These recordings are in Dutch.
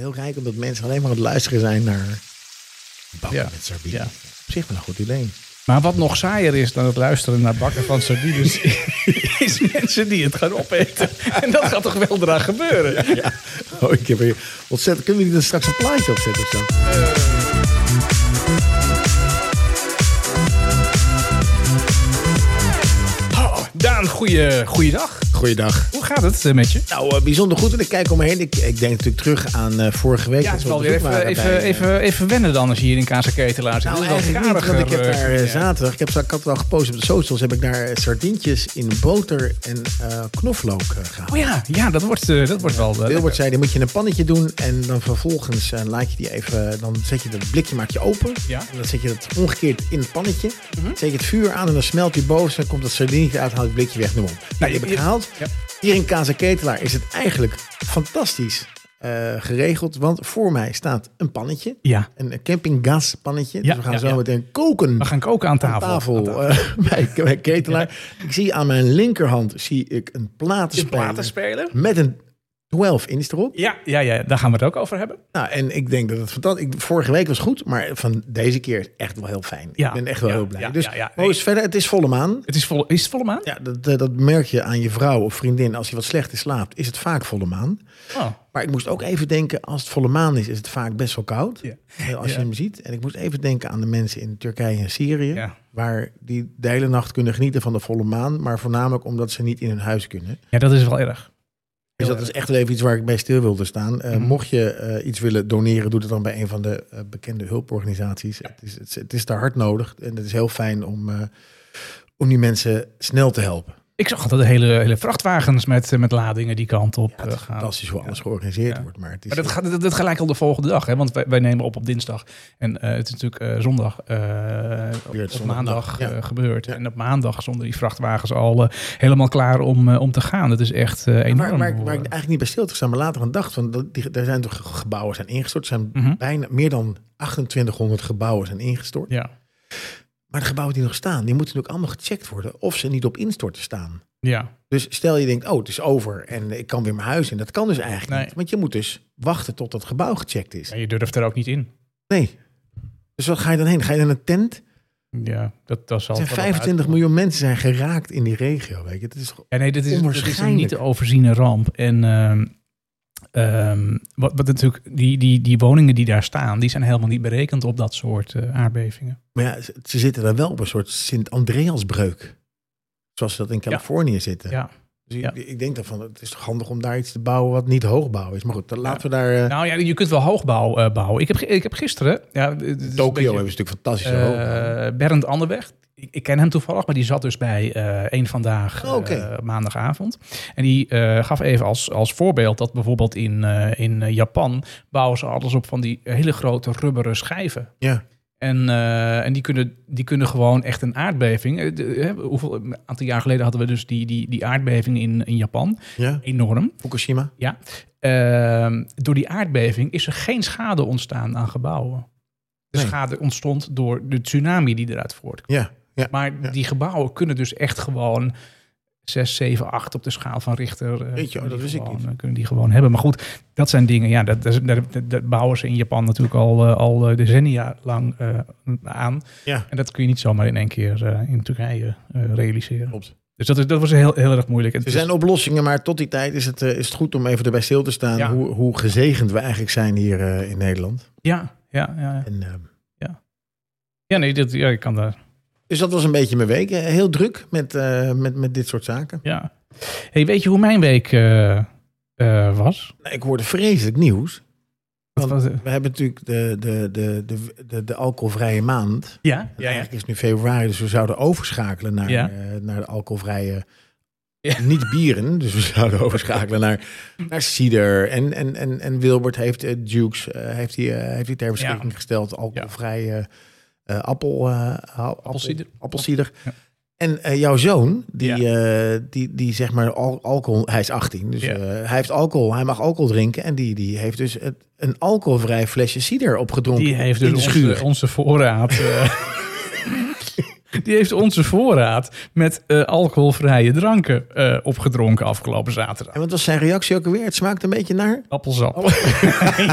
wel heel rijk omdat mensen alleen maar aan het luisteren zijn naar bakken Ja. met sardines. Ja. Op zich wel een goed idee. Maar wat nog saaier is dan het luisteren naar bakken van sardines, is mensen die het gaan opeten. En dat gaat toch wel eraan gebeuren? Ja. Oh, ik heb hier ontzettend. Kunnen we niet er straks een plaatje opzetten of zo? Oh, Daan, goeie, goeiedag. Goeiedag. Hoe gaat het eh, met je? Nou, eh, bijzonder goed. En ik kijk om me heen. Ik, ik denk natuurlijk terug aan eh, vorige week. Ja, het is wel weer even, even, bij, even, even wennen dan als je hier in Kaza Ketelaar zit. Nou, Het eigenlijk niet, want ik heb daar ja. zaterdag, ik, heb, ik had het al gepost op de socials, heb ik daar sardientjes in boter en knoflook eh, gehaald. Oh ja, ja dat, wordt, dat wordt wel... Wilbert zei, die moet je in een pannetje doen en dan vervolgens laat je die even, dan zet je dat blikje maak je open. Ja. En dan zet je dat omgekeerd in het pannetje. Mhm. Zet je het vuur aan en dan smelt die boven. Dan komt dat sardinietje uit, haalt het blikje weg, noem op. Nou, je- gehaald. Ja. Hier in Kaza Ketelaar is het eigenlijk fantastisch eh, geregeld. Want voor mij staat een pannetje. Ja, Een campinggas pannetje. Ja, dus we gaan ja, zo meteen koken we gaan koken aan tafel. tafel, Aan tafel. eh, bij, bij Ketelaar. Ik zie aan mijn linkerhand zie ik een platenspeler platenspeler? met een 12 inch erop. Ja, ja, ja, daar gaan we het ook over hebben. Nou, en ik denk dat het fantastisch... ik- Vorige week was goed, maar van deze keer is echt wel heel fijn. Ja, ik ben echt wel ja, heel blij. ja, dus ja, ja. Moos, verder, het is volle maan. Het is, vol, is het volle maan? Ja, dat, dat merk je aan je vrouw of vriendin. Als je wat slechter slaapt, is het vaak volle maan. Oh, Maar ik moest ook even denken, als het volle maan is, is het vaak best wel koud. Ja. Eh, Als je hem ziet. En ik moest even denken aan de mensen in Turkije en Syrië. Waar die de hele nacht kunnen genieten van de volle maan. Maar voornamelijk omdat ze niet in hun huis kunnen. ja, dat is wel erg. Dus dat is echt wel even iets waar ik bij stil wilde staan. Eh, Mhm. Mocht je eh, iets willen doneren, doe het dan bij een van de eh, bekende hulporganisaties. Het, is, het, is, het is daar hard nodig. En het is heel fijn om, om die mensen snel te helpen. Ik zag altijd hele, hele vrachtwagens met, met ladingen die kant op Ja, het eh, is gaan. fantastisch hoe Ja. alles georganiseerd Ja. wordt. Maar het is, Maar dat gaat dat, dat gelijk al de volgende dag, hè? want wij, wij nemen op op dinsdag. En eh, het is natuurlijk eh, zondag, op, maandag gebeurd. En op maandag stonden die vrachtwagens al helemaal klaar om, om te gaan. Dat is echt enorm. waar, waar, ik- eigenlijk niet bij stil te staan, maar later aan dacht. Dat, die, er zijn toch gebouwen zijn ingestort. Er zijn mhm. bijna meer dan 2800 gebouwen zijn ingestort. Ja, Maar de gebouwen die nog staan, die moeten natuurlijk allemaal gecheckt worden of ze niet op instorten staan. ja. Dus stel je denkt, oh, het is over en ik kan weer mijn huis in. Dat kan dus eigenlijk Nee. niet. Want je moet dus wachten tot dat gebouw gecheckt is. Ja, je durft er ook niet in. Nee. Dus wat ga je dan heen? Ga je naar een tent? Ja, dat, dat zal Er zijn wel nog 25 uitkomen. miljoen mensen zijn geraakt in die regio. Weet je? Het is Ja, nee, dit is, dit is een niet te overziene ramp. En ehm, ehm, wat, wat natuurlijk, die, die, die woningen die daar staan, die zijn helemaal niet berekend op dat soort eh, aardbevingen. Maar ja, ze, zitten daar wel op een soort Sint-Andreasbreuk. Zoals ze dat in Californië zitten. Ja. Dus Ja. ik, ik denk dan van, het is toch handig om daar iets te bouwen wat niet hoogbouw is. Maar goed, dan laten we daar... eh Nou ja, je kunt wel hoogbouw eh, bouwen. Ik heb, ik heb gisteren... Ja, Tokio hebben ze natuurlijk fantastische hoogbouw. Bernd Anderweg. Ik, ik ken hem toevallig, maar die zat dus bij eh één vandaag Oh, eh, maandagavond. En die eh, gaf even als, als voorbeeld dat bijvoorbeeld in, in Japan bouwen ze alles op van die hele grote rubberen schijven. Ja. En, en die, kunnen, die kunnen gewoon echt een aardbeving. de- hoeveel, een aantal jaar geleden hadden we dus die, die, die aardbeving in, in Japan. ja, Enorm. Fukushima. Ehm, door die aardbeving is er geen schade ontstaan aan gebouwen. De Nee. schade ontstond door de tsunami die eruit voortkwam. Ja, ja. Maar ja. die gebouwen kunnen dus echt gewoon 6, 7, 8 op de schaal van Richter. eh, Weet je, dat wist ik gewoon, niet. eh, Kunnen die gewoon hebben. Maar goed, dat zijn dingen. Ja, dat, dat, dat, dat- dat bouwen ze in Japan natuurlijk al, eh, al decennia lang aan. Ja. En dat kun je niet zomaar in één keer in Turkije realiseren. Klopt. Dus dat, is, dat was heel, heel erg moeilijk. Er zijn oplossingen, maar tot die tijd is het, is het goed om even erbij stil te staan Ja. hoe, hoe gezegend we eigenlijk zijn hier in Nederland. ja, ja, ja. En, Ja, nee, dat, ja, ik kan daar. Dus dat was een beetje mijn week. Eh, Heel druk met, eh, met, met dit soort zaken. Ja. Hey, weet je hoe mijn week eh, was? Nou, ik hoorde vreselijk nieuws. Wat Want was het? we hebben natuurlijk de, de, de, de, de, de alcoholvrije maand. Ja, ja, ja. Eigenlijk is nu februari, dus we zouden overschakelen naar, Ja. naar de alcoholvrije... Ja. Niet bieren, dus we zouden overschakelen naar, naar cider. En, en, en, en Wilbert heeft Dukes heeft hij, heeft hij ter beschikking gesteld. Alcoholvrije appel, eh, Appelsieder. Appel, appelsieder. Ja. En eh, jouw zoon, die, Ja. eh, die, die zeg maar al- alcohol, hij is 18, dus Ja. eh, hij heeft alcohol, hij mag alcohol drinken. En die, die heeft dus het, een alcoholvrij flesje cider opgedronken Die heeft in dus de schuur. onze, onze voorraad. eh, die heeft onze voorraad met uh, alcoholvrije dranken uh, opgedronken afgelopen zaterdag. En wat was zijn reactie ook alweer? Het smaakt een beetje naar... Appelsap.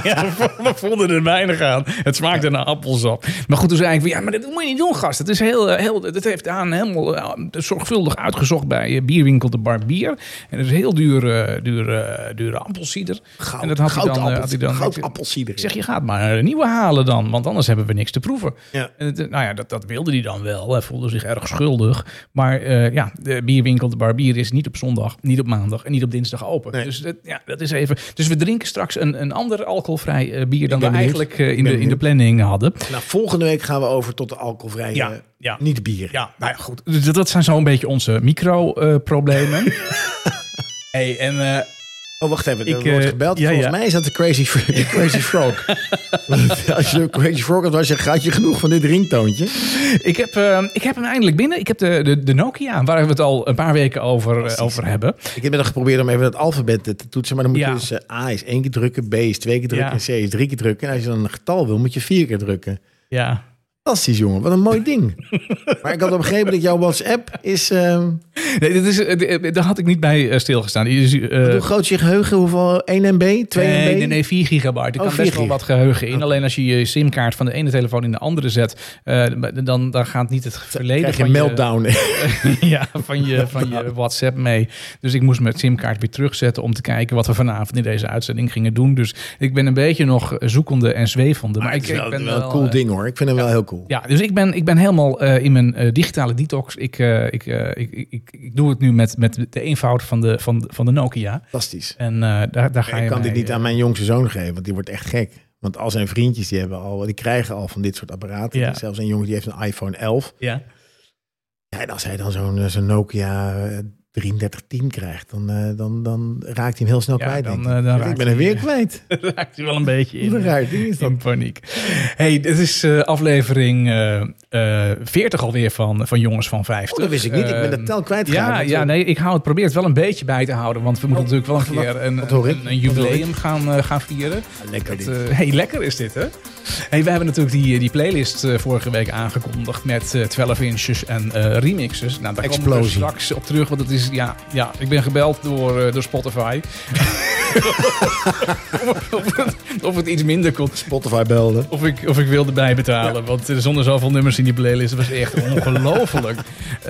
ja, we vonden er weinig aan. Het smaakte naar appelsap. Maar goed, toen zei ik, ja, maar dat moet je niet doen, gast. Het is heel, heel, dat heeft aan helemaal uh, zorgvuldig uitgezocht bij bierwinkel De Barbier. En het is heel dure, dure, dure appelsieder. Goud, en dat had goud, hij dan, had hij dan goud appelsieder. Ik zeg, je gaat maar een nieuwe halen dan, want anders hebben we niks te proeven. Ja. En het, nou ja, dat, dat wilde hij dan wel. Voelde zich erg schuldig. Maar uh, ja, de bierwinkel De Barbier is niet op zondag, niet op maandag en niet op dinsdag open. Nee. Dus dat, ja, dat is even. Dus we drinken straks een, een ander alcoholvrij uh, bier dan we eigenlijk uh, in, de, in de planning hadden. Nou, volgende week gaan we over tot de alcoholvrije, Ja, ja. niet bier. Ja, nou ja, goed. Dus dat zijn zo'n beetje onze micro-problemen. hey, en Oh, wacht even. Ik, Er wordt eh, gebeld. ja, Volgens ja. mij is dat de Crazy, de crazy Frog. Als je een Crazy Frog had, was je, had je genoeg van dit ringtoontje. ik, heb, uh, ik heb hem eindelijk binnen. Ik heb de, de, de Nokia, waar we het al een paar weken over, uh, Precies. over hebben. Ik heb net geprobeerd om even het alfabet te toetsen. Maar dan moet Ja. je dus eh, A is één keer drukken, B is twee keer drukken en C is drie keer drukken. En als je dan een getal wil, moet je vier keer drukken. Ja. Fantastisch, jongen. Wat een mooi ding. maar ik had al begrepen dat jouw WhatsApp is... ehm, Nee, dit is, eh, daar had ik niet bij eh, stilgestaan. Is, eh, hoe groot is je geheugen? Hoeveel? 1 MB? 2 Nee, MB? nee, nee, 4 gigabyte. Er Oh, kan 4 best wel wat geheugen in. Alleen als je je simkaart van de ene telefoon in de andere zet, eh, dan, dan gaat niet het verleden Krijg je van meltdown. je, ja, van, je, van je WhatsApp mee. Dus ik moest mijn simkaart weer terugzetten om te kijken wat we vanavond in deze uitzending gingen doen. Dus ik ben een beetje nog zoekende en zwevende. Maar, Maar ik, het is wel, ik ben wel een cool eh, ding hoor. Ik vind hem wel heel cool. Ja, dus ik ben, ik ben helemaal eh, in mijn eh, digitale detox. Ik, eh, ik, ik, ik, ik, doe het nu met, met de eenvoud van de, van, van de Nokia. Fantastisch. En daar, daar ga je Ik kan dit niet aan mijn jongste zoon geven, want die wordt echt gek. Want al zijn vriendjes die hebben al, die krijgen al van dit soort apparaten. Ja. Zelfs een jongen die heeft een iPhone 11. Ja. Ja, en als hij dan zo'n zo'n Nokia 3310 krijgt, dan, eh, dan, dan raakt hij hem heel snel Ja, kwijt. dan, denk eh, ik. dan ik ben hem weer kwijt. raakt hij wel een beetje in. Eh, dat. in paniek. Hey, dit is eh, aflevering eh, eh 40 alweer van, van Jongens van 50. Oh, dat wist ik niet. Ik ben de Ehm, tel kwijt Ja, ja, nee, ik hou het, probeer het wel een beetje bij te houden. Want we moeten natuurlijk wel een wat- keer een, wat een, jubileum gaan, eh, gaan vieren. Lekker Dat, dit. eh, hey, lekker is dit, hè? Hey, we hebben natuurlijk die, die playlist vorige week aangekondigd met eh 12 inches en remixes. Nou, daar komen we Explosie. straks op terug, want het is, ja, ja, ik ben gebeld door, door Spotify. of, het, of het iets minder kon. Spotify belde. Of ik, of ik wilde bijbetalen. Want er stonden zoveel nummers in die playlist. Dat was echt ongelooflijk. Eh,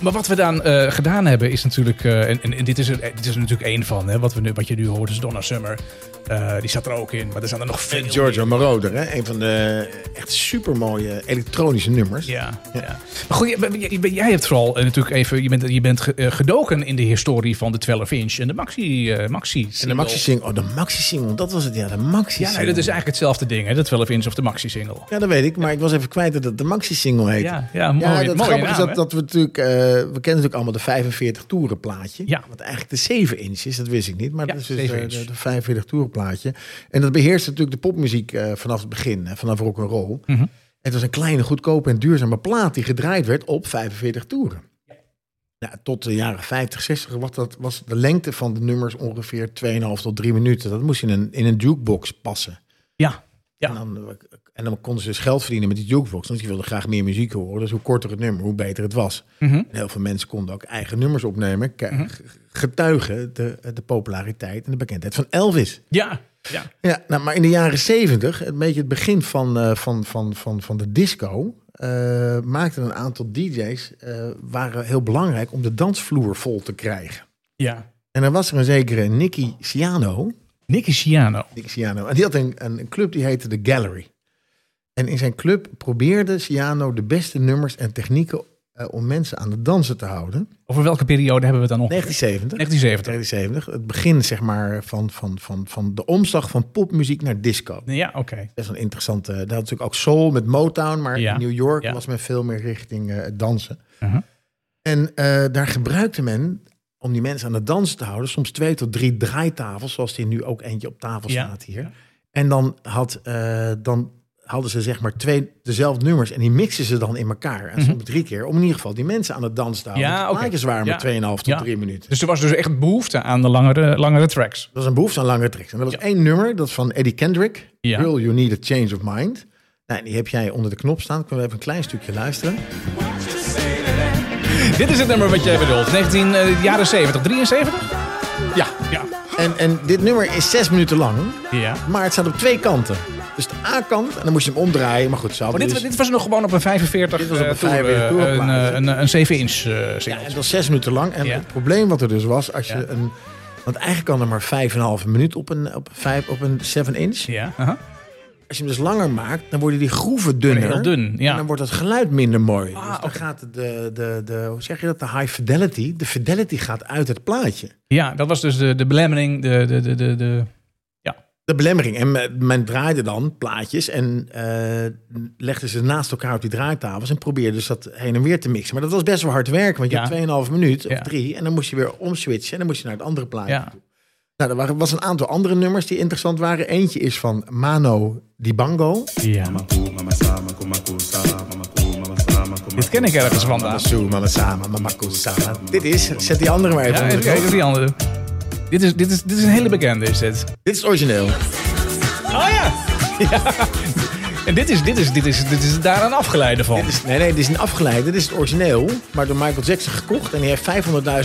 maar wat we dan eh, gedaan hebben is natuurlijk... eh, en, en, en dit, is er, dit is er natuurlijk één van. Hè, wat, we nu, wat je nu hoort is Donna Summer. Eh, die staat er ook in. Maar er zijn er nog veel En Giorgio. Moroder, hè? een van de echt supermooie elektronische nummers. Ja, ja. Maar goed, jij- jij, jij hebt vooral natuurlijk even... Je bent, je bent ge- gedoken in de historie van de 12 inch en de maxi, eh maxi En de maxi single, oh de maxi single, dat was het ja, de maxi Ja, nee, dat is eigenlijk hetzelfde ding. Hè, de 12 inch of de maxi single. Ja, dat weet ik, maar ik was even kwijt dat het de maxi single heet. Ja, ja, mooi, ja, dat mooie grappige is dat, dat we natuurlijk, eh, we kennen natuurlijk allemaal de 45 toeren plaatje. Ja. Wat eigenlijk de 7 inch is, dat wist ik niet. Maar Ja, dat is dus 7 eh, inch. de, de 45 toeren plaatje. En dat beheerst natuurlijk de popmuziek eh, vanaf het begin, hè, vanaf rock'n'roll. Mhm. Het was een kleine, goedkope en duurzame plaat die gedraaid werd op 45 toeren. Ja, tot de jaren 50, 60 was, dat, was de lengte van de nummers ongeveer 2,5 tot 3 minuten. Dat moest in een, in een jukebox passen. Ja, ja. En, dan, en dan konden ze dus geld verdienen met die jukebox. Want die wilden graag meer muziek horen. Dus hoe korter het nummer, hoe beter het was. Mhm. En heel veel mensen konden ook eigen nummers opnemen. Ke- Getuigen de, de populariteit en de bekendheid van Elvis. ja, ja. Ja, nou, maar in de jaren zeventig, een beetje het begin van, eh, van, van, van, van de disco... eh, maakten een aantal DJ's, eh, waren heel belangrijk om de dansvloer vol te krijgen. ja. En dan was er een zekere Nicky Ciano. Nicky Ciano. Nicky Ciano. En die had een, een, een club die heette The Gallery. En in zijn club probeerde Ciano de beste nummers en technieken eh, om mensen aan het dansen te houden. Over welke periode hebben we het dan nog? 1970. 1970. 1970. Het begin zeg maar van, van, van, van de omslag van popmuziek naar disco. Ja, oké. Best wel interessant. eh, Dat had natuurlijk ook soul met Motown, maar Ja. in New York Ja. was men veel meer richting eh, dansen. Uh-huh. En eh, daar gebruikte men, om die mensen aan het dansen te houden, soms twee tot drie draaitafels, zoals die nu ook eentje op tafel Ja. staat hier. En dan, had, dan hadden ze zeg maar twee dezelfde nummers en die mixen ze dan in elkaar. En soms drie keer, om in ieder geval die mensen aan het dansen te houden. Mhm. Ja, plaatjes waren Ja. maar 2,5 tot Ja. 3 minuten. Dus er was dus echt behoefte aan de langere, langere tracks. Dat was een behoefte aan langere tracks. En er was één nummer, dat van Eddie Kendrick. Girl, You Need a Change of Mind. Nou, die heb jij onder de knop staan. Kunnen we even een klein stukje luisteren? Dit is het nummer wat jij bedoelt. 19 eh, jaren 70, 73? Ja. Ja. En, en dit nummer is zes minuten lang, Ja. maar het staat op twee kanten. Dus de A-kant, en dan moest je hem omdraaien. Maar goed, zo. Maar dit, dus, dit was nog gewoon op een 45 Dit was op eh, een toer, 45 eh, een, eh, een, een 7-inch uh, ja, het was zes minuten lang. En Ja. het probleem wat er dus was, als je Ja. een... Want eigenlijk kan er maar vijf en een halve minuut op een, op op een 7-inch. Ja, aha. Als je hem dus langer maakt, dan worden die groeven dunner. heel dun, ja. En dan wordt het geluid minder mooi. Ah, dus dan gaat de, de, de, hoe zeg je dat, de high fidelity, de fidelity gaat uit het plaatje. ja, dat was dus de, de belemmering, de, de, de, de, de, belemmering. En men, draaide dan plaatjes en eh legde ze naast elkaar op die draaitafels en probeerde dus dat heen en weer te mixen. Maar dat was best wel hard werken, want je Ja. hebt 2,5 minuut of Ja. drie en dan moest je weer omswitchen en dan moest je naar het andere plaatje. ja. Nou, er waren, was een aantal andere nummers die interessant waren. Eentje is van Mano Dibango. ja. Dit ken ik ergens vandaan. Dit is, zet die andere maar even Ja, onder die andere. Dit is, dit, is, dit is een hele bekende, is dit. Dit is het origineel. Oh ja! ja. En dit is, dit, is, dit, is, dit is daar een afgeleide van. Dit is, nee, nee, dit is een afgeleide. Dit is het origineel. Maar door Michael Jackson gekocht. En hij heeft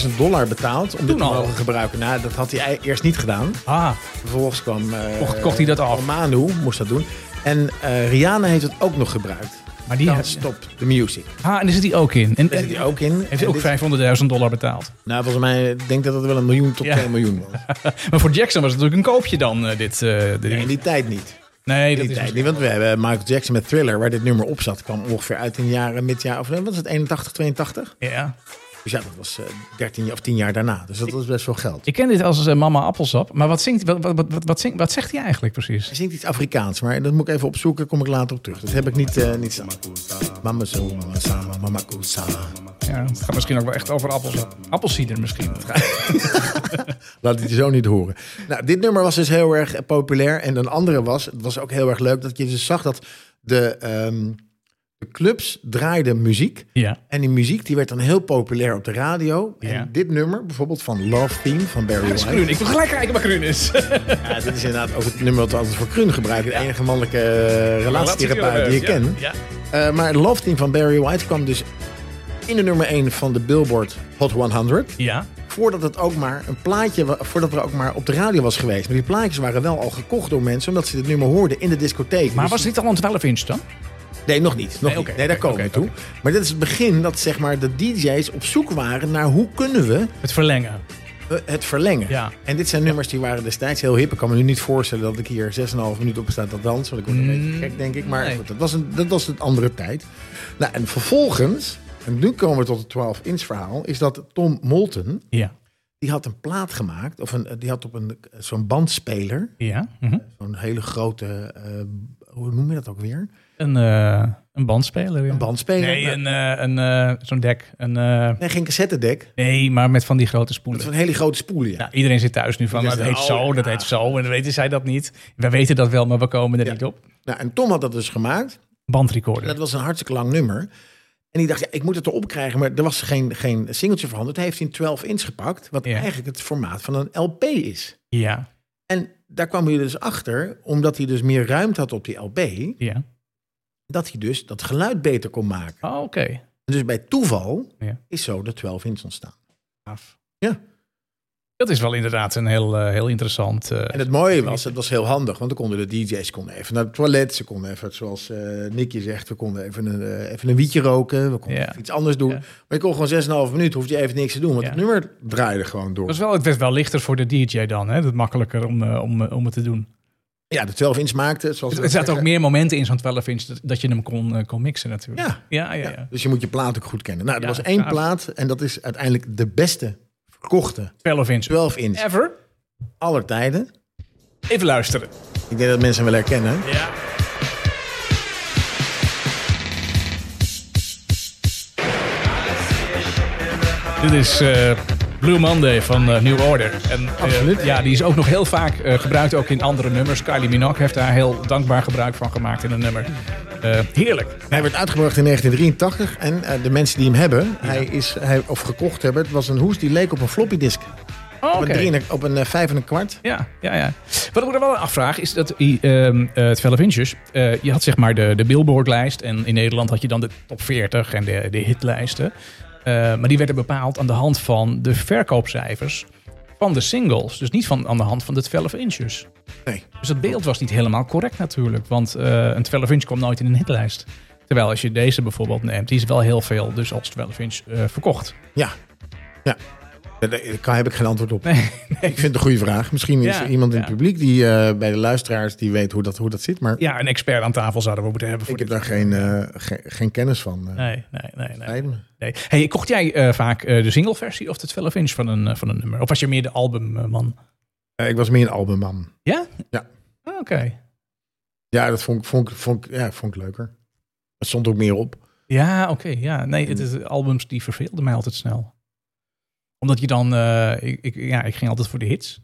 500.000 dollar betaald om dit te al. mogen gebruiken. Nou, dat had hij eerst niet gedaan. Ah, Vervolgens kwam... eh, Kocht- kocht hij dat af? Manu moest dat doen. En eh, Rihanna heeft het ook nog gebruikt. Maar die... Can't Stop the Music. Ah, en daar zit hij ook in. En, Daar zit hij ook in. Heeft hij ook dit- 500.000 dollar betaald. Nou, volgens mij ik denk dat het wel een miljoen tot Ja. 2 miljoen was. Maar voor Jackson was het natuurlijk een koopje dan, eh, dit. dit- Nee, in die tijd niet. nee, In dat die is tijd niet. Want we hebben Michael Jackson met Thriller, waar dit nummer op zat, kwam ongeveer uit in de jaren midjaar. Of wat was het, 81, 82? Ja. Dus ja, dat was eh 13 of 10 jaar daarna. Dus dat was best wel geld. Ik ken dit als eh, Mama Appelsap. Maar wat, zingt, wat, wat, wat, wat, zingt, wat zegt hij eigenlijk precies? Hij zingt iets Afrikaans, maar dat moet ik even opzoeken. Kom ik later op terug. Dat heb ik niet, eh niet staan. Mama zo, mama sama, mama kusa. Ja, het gaat misschien ook wel echt over appelsap. Appelsieder misschien. Laat het je zo niet horen. Nou, dit nummer was dus heel erg eh, populair. En een andere was, het was ook heel erg leuk, dat je dus zag dat de, ehm, de clubs draaiden muziek. Ja. En die muziek die werd dan heel populair op de radio. Ja. En dit nummer, bijvoorbeeld van Love Theme van Barry Dat is White. Kruun. Ik wil gelijk kijken wat Kruun is. Ja, dit is inderdaad ook het nummer dat we altijd voor Krun gebruiken. De enige mannelijke eh, relatietherapeut die je Ja, kent. Ja. Eh, maar het Love Team van Barry White kwam dus in de nummer 1 van de Billboard Hot 100. ja. Voordat het ook maar een plaatje, voordat er ook maar op de radio was geweest. Maar die plaatjes waren wel al gekocht door mensen, omdat ze dit nummer hoorden in de discotheek. Maar Dus- was dit al een 12 inch dan? Nee, nog niet. Nog Nee, niet. oké, nee, daar komen we oké, toe. Maar dit is het begin dat zeg maar, de DJ's op zoek waren naar hoe kunnen we Het verlengen. eh, het verlengen. Ja. En dit zijn nummers die waren destijds heel hip. Ik kan me nu niet voorstellen dat ik hier 6,5 minuten op sta te dansen. Want ik word een Mm, beetje gek, denk ik. Maar nee. goed, dat, was een, dat was een andere tijd. Nou, en vervolgens, en nu komen we tot het 12-inch verhaal... is dat Tom Moulton, Ja. die had een plaat gemaakt... of een, die had op een, zo'n bandspeler... Ja. mhm. zo'n hele grote... eh, hoe noem je dat ook weer? Een, eh, een bandspeler. Ja. Een bandspeler? Nee, Nou, een, eh, een, eh, zo'n dek. Een, nee, geen cassettedek. nee, maar met van die grote spoelen. Zo'n hele grote spoel, ja. Ja, iedereen zit thuis nu van, dat heet zo, zegt, dat oh, heet zo. En dan weten zij dat niet. Wij weten dat wel, maar we komen er niet op. Nou, en Tom had dat dus gemaakt. Bandrecorder. Dat was een hartstikke lang nummer. En die dacht, ja, ik moet het erop krijgen. Maar er was geen, geen singeltje verhandeld. Hij heeft hij een 12 inch gepakt. Wat eigenlijk het formaat van een LP is. Ja, En daar kwam hij dus achter, omdat hij dus meer ruimte had op die LP. ja. Dat hij dus dat geluid beter kon maken. Oh, oké. Dus bij toeval Ja. is zo de 12 inch ontstaan. Gaaf. Ja. Dat is wel inderdaad een heel, eh, heel interessant... eh, En het mooie was, het was heel handig. Want dan konden de DJ's konden even naar het toilet. Ze konden even, zoals Nicky zegt, we konden even een, even een wietje roken. We konden Ja. iets anders doen. Ja. Maar je kon gewoon 6,5 minuten, hoefde je even niks te doen. Want Ja. het nummer draaide gewoon door. het, was wel, het werd wel lichter voor de DJ dan. Hè? Dat makkelijker om, om, om het te doen. Ja, de 12 inch maakte, zoals Er zaten ook meer momenten in zo'n 12 inch dat, dat je hem kon, eh, kon mixen natuurlijk. Ja. ja, ja. Ja, ja. Dus je moet je plaat ook goed kennen. Nou, er was één gaaf. plaat en dat is uiteindelijk de beste verkochte 12 inch. 12 inch Ever. aller tijden. Even luisteren. Ik denk dat mensen hem wel herkennen. Ja. Dit is eh, Blue Monday van eh, New Order. En, eh, Absoluut. ja, die is ook nog heel vaak eh, gebruikt ook in andere nummers. Kylie Minogue heeft daar heel dankbaar gebruik van gemaakt in een nummer. Heerlijk. Hij werd uitgebracht in 1983 en de mensen die hem hebben, hij is, hij, of gekocht hebben, het was een hoes die leek op een floppy disk. Oh, Op oké. een, drie op een vijf en een kwart. Ja, ja, ja. Wat ik me er wel afvraag is dat eh, het 12 inches, je had zeg maar de, de Billboard-lijst en in Nederland had je dan de top 40 en de, de hitlijsten. Eh, maar die werden bepaald aan de hand van de verkoopcijfers van de singles. Dus niet van, aan de hand van de 12 inches. Nee. Dus het beeld was niet helemaal correct natuurlijk, want eh, een 12 inch kwam nooit in een hitlijst. Terwijl als je deze bijvoorbeeld neemt, die is wel heel veel dus als 12 inch eh, verkocht. Ja. Ja. Daar heb ik geen antwoord op. Nee, Ik vind het een goede vraag. Misschien is Ja, er iemand in het publiek die eh, bij de luisteraars die weet hoe dat, hoe dat zit. Maar ja, een expert aan tafel zouden we moeten hebben. Voor ik heb daar geen, eh, geen, geen kennis van. eh Nee, nee, nee. nee. Nee. Hey, kocht jij vaak de single-versie of de 12 inch van een, van een nummer? Of was je meer de albumman? Ik was meer een albumman. Ja? Ja. Ah, Oké. Ja, dat vond ik, vond, vond, ja, vond ik leuker. Het stond ook meer op. Ja, oké. ja. Nee, het is albums die verveelden mij altijd snel. Omdat je dan, eh, ik, ik, ja, ik ging altijd voor de hits.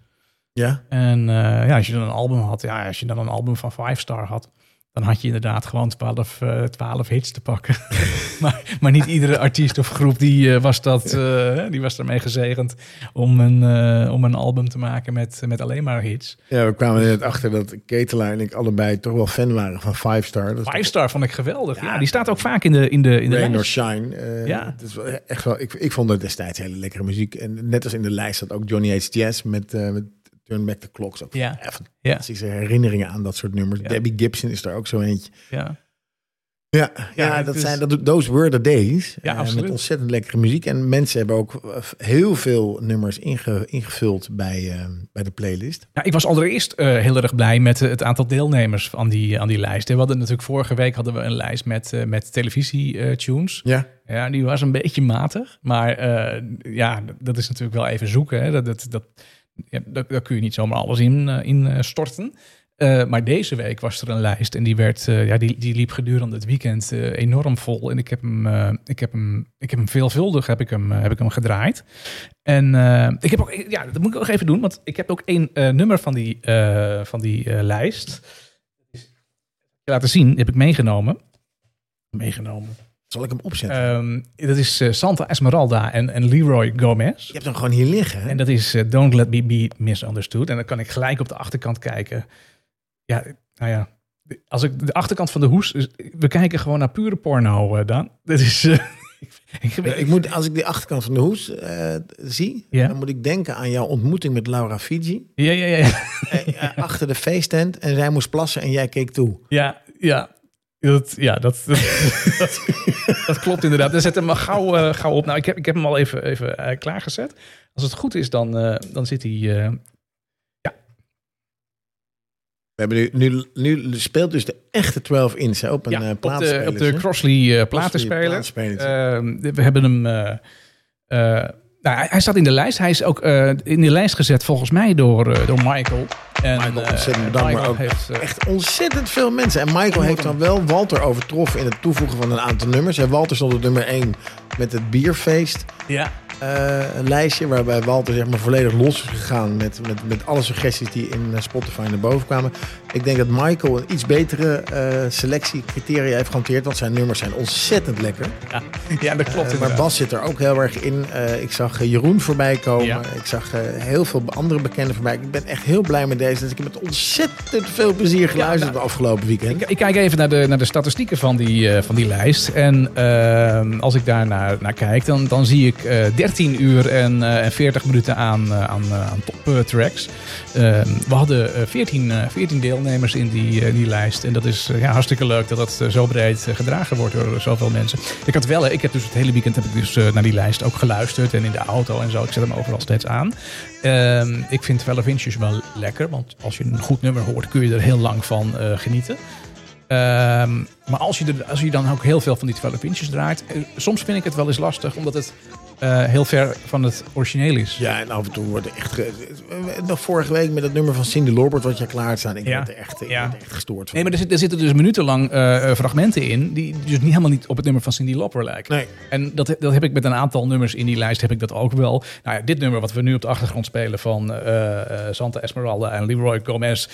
Ja. En eh, ja, als je dan een album had, ja, als je dan een album van Five Star had, dan had je inderdaad gewoon 12, eh 12 hits te pakken. maar, maar niet iedere artiest of groep die, eh, was, dat, eh, die was ermee gezegend om een, eh, om een album te maken met, met alleen maar hits. ja, we kwamen net achter dat Ketelaar en ik allebei toch wel fan waren van Five Star. Dat Five Star vond ik geweldig. Ja, Ja. die staat ook vaak in de, in de, in de Rain or lijst. Shine. eh, Ja. het is wel echt wel, ik, ik vond het destijds hele lekkere muziek. En net als in de lijst zat ook Johnny H. Jazz met, met Turn Back the Clocks. Ook Ja. echt Ja. fantastische herinneringen aan dat soort nummers. Ja. Debbie Gibson is daar ook zo eentje. Ja. Ja, Ja, dat is- zijn dat, those were the days. Ja, Eh, absoluut. met ontzettend lekkere muziek. En mensen hebben ook eh, heel veel nummers inge- ingevuld bij, eh, bij de playlist. Ja, ik was allereerst eh, heel erg blij met eh, het aantal deelnemers aan die, aan die lijst. We hadden natuurlijk vorige week hadden we een lijst met, eh, met televisie-tunes. Ja, Ja, die was een beetje matig. Maar eh, ja, dat is natuurlijk wel even zoeken. Hè. Dat, dat, dat, ja, daar, kun je niet zomaar alles in, eh, in eh, storten. Eh, maar deze week was er een lijst en die, werd, ja, die, die liep gedurende het weekend enorm vol. En ik heb hem, ik heb hem, ik heb hem veelvuldig heb ik hem, heb ik hem gedraaid. En ik heb ook, ja, dat moet ik ook even doen, want ik heb ook één nummer van die, van die lijst. Laten zien, heb ik meegenomen. Meegenomen. Zal ik hem opzetten? Ehm, dat is eh, Santa Esmeralda en, en Leroy Gomez. je hebt hem gewoon hier liggen. hè? En dat is eh, Don't Let Me Be Misunderstood. En dan kan ik gelijk op de achterkant kijken. Ja, nou ja. Als ik de achterkant van de hoes... We kijken gewoon naar pure porno, eh Dan. Dat is... eh, ik, Eh, ik moet, als ik de achterkant van de hoes eh, zie, dan moet ik denken aan jouw ontmoeting met Laura Fiji. ja, ja, ja, ja. Eh, eh, achter de feesttent en zij moest plassen en jij keek toe. Ja, ja. Dat, ja, dat, dat, dat klopt inderdaad. Dan zet hem maar gauw, eh, gauw op. Nou, ik heb, ik heb hem al even, even eh, klaargezet. Als het goed is, dan, eh, dan zit hij... eh, We hebben nu, nu, nu speelt dus de echte 12 inch op een ja, eh op de, op de Crossley eh, platenspeler. platenspeler. Ehm, we hebben hem. Nou, hij, hij staat in de lijst. Hij is ook eh, in de lijst gezet volgens mij door, eh, door Michael. En, Michael, eh, ontzettend bedankt, Michael maar ook heeft, Echt ontzettend veel mensen. En Michael heeft dan wel Walter overtroffen in het toevoegen van een aantal nummers. En Walter stond op nummer 1 met het bierfeest. ja, een lijstje waarbij Walter zeg maar volledig los is gegaan met, met, met alle suggesties die in Spotify naar boven kwamen. Ik denk dat Michael een iets betere eh selectiecriteria heeft gehanteerd, want zijn nummers zijn ontzettend lekker. ja, ja, dat klopt. Eh, maar. Bas zit er ook heel erg in. Eh, ik zag Jeroen voorbij komen. Ja. Ik zag heel veel andere bekenden voorbij. Ik ben echt heel blij met deze. Dus ik heb met ontzettend veel plezier geluisterd nou, de afgelopen weekend. Ik, ik kijk even naar de, naar de statistieken van die, van die lijst. En ehm, als ik daar naar, naar kijk, dan, dan zie ik eh 13 uur en, eh, en 40 minuten aan, aan, aan top tracks. Ehm, we hadden eh, 14, eh, 14 deelnemers in die, eh, die lijst. En dat is eh, ja, hartstikke leuk dat dat eh, zo breed gedragen wordt door zoveel mensen. Ik had wel, ik heb dus het hele weekend heb ik dus, naar die lijst ook geluisterd. En in de auto en zo. Ik zet hem overal steeds aan. Ehm, ik vind 12 inches wel lekker. Want als je een goed nummer hoort, kun je er heel lang van genieten. Ehm, maar als je, er, als je dan ook heel veel van die 12 inches draait, soms vind ik het wel eens lastig, omdat het eh, heel ver van het origineel is. Ja, en af en toe wordt er echt... Ge... Nog vorige week met het nummer van Cindy Lorbert wat je klaar had staan. Ik Ja. er echt, Ja. echt gestoord van. Nee, maar er, zit- er zitten dus minutenlang eh, eh, fragmenten in die dus niet, helemaal niet op het nummer van Cindy Lauper lijken. Nee. En dat, dat heb ik met een aantal nummers in die lijst heb ik dat ook wel. Nou ja, dit nummer wat we nu op de achtergrond spelen van eh, eh, Santa Esmeralda en Leroy Gomez.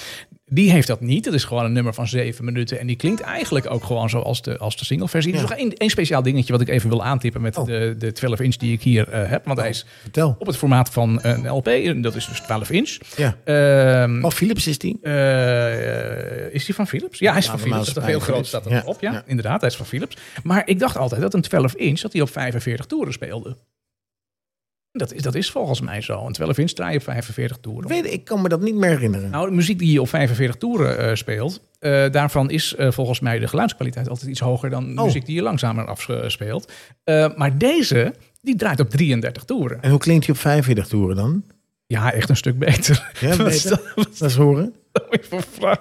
Die heeft dat niet. Het is gewoon een nummer van zeven minuten. En die klinkt eigenlijk ook gewoon zoals de, als de singleversie. Er is Ja. nog één, één speciaal dingetje wat ik even wil aantippen met Oh. de, de 12 inch die ik hier eh, heb. Want hij is Vertel. op het formaat van een LP. En dat is dus 12 inch. Ja. Ehm, Oh, Philips is die? eh, is die van Philips? Ja, hij is Ja, van Philips. Dat is heel groot Philips. staat Ja, erop. Ja, ja. inderdaad, hij is van Philips. Maar ik dacht altijd dat een 12 inch dat hij op 45 toeren speelde. Dat is, dat is volgens mij zo. Een 12 inch draai je op 45 toeren. Ik, weet, ik kan me dat niet meer herinneren. Nou, de muziek die je op 45 toeren eh, speelt, eh, daarvan is eh, volgens mij de geluidskwaliteit altijd iets hoger dan Oh. muziek die je langzamer afspeelt. Maar deze, die draait op 33 toeren. En hoe klinkt hij op 45 toeren dan? Ja, echt een stuk beter. Ja, beter? is dat Laat eens horen. weer voor vraag?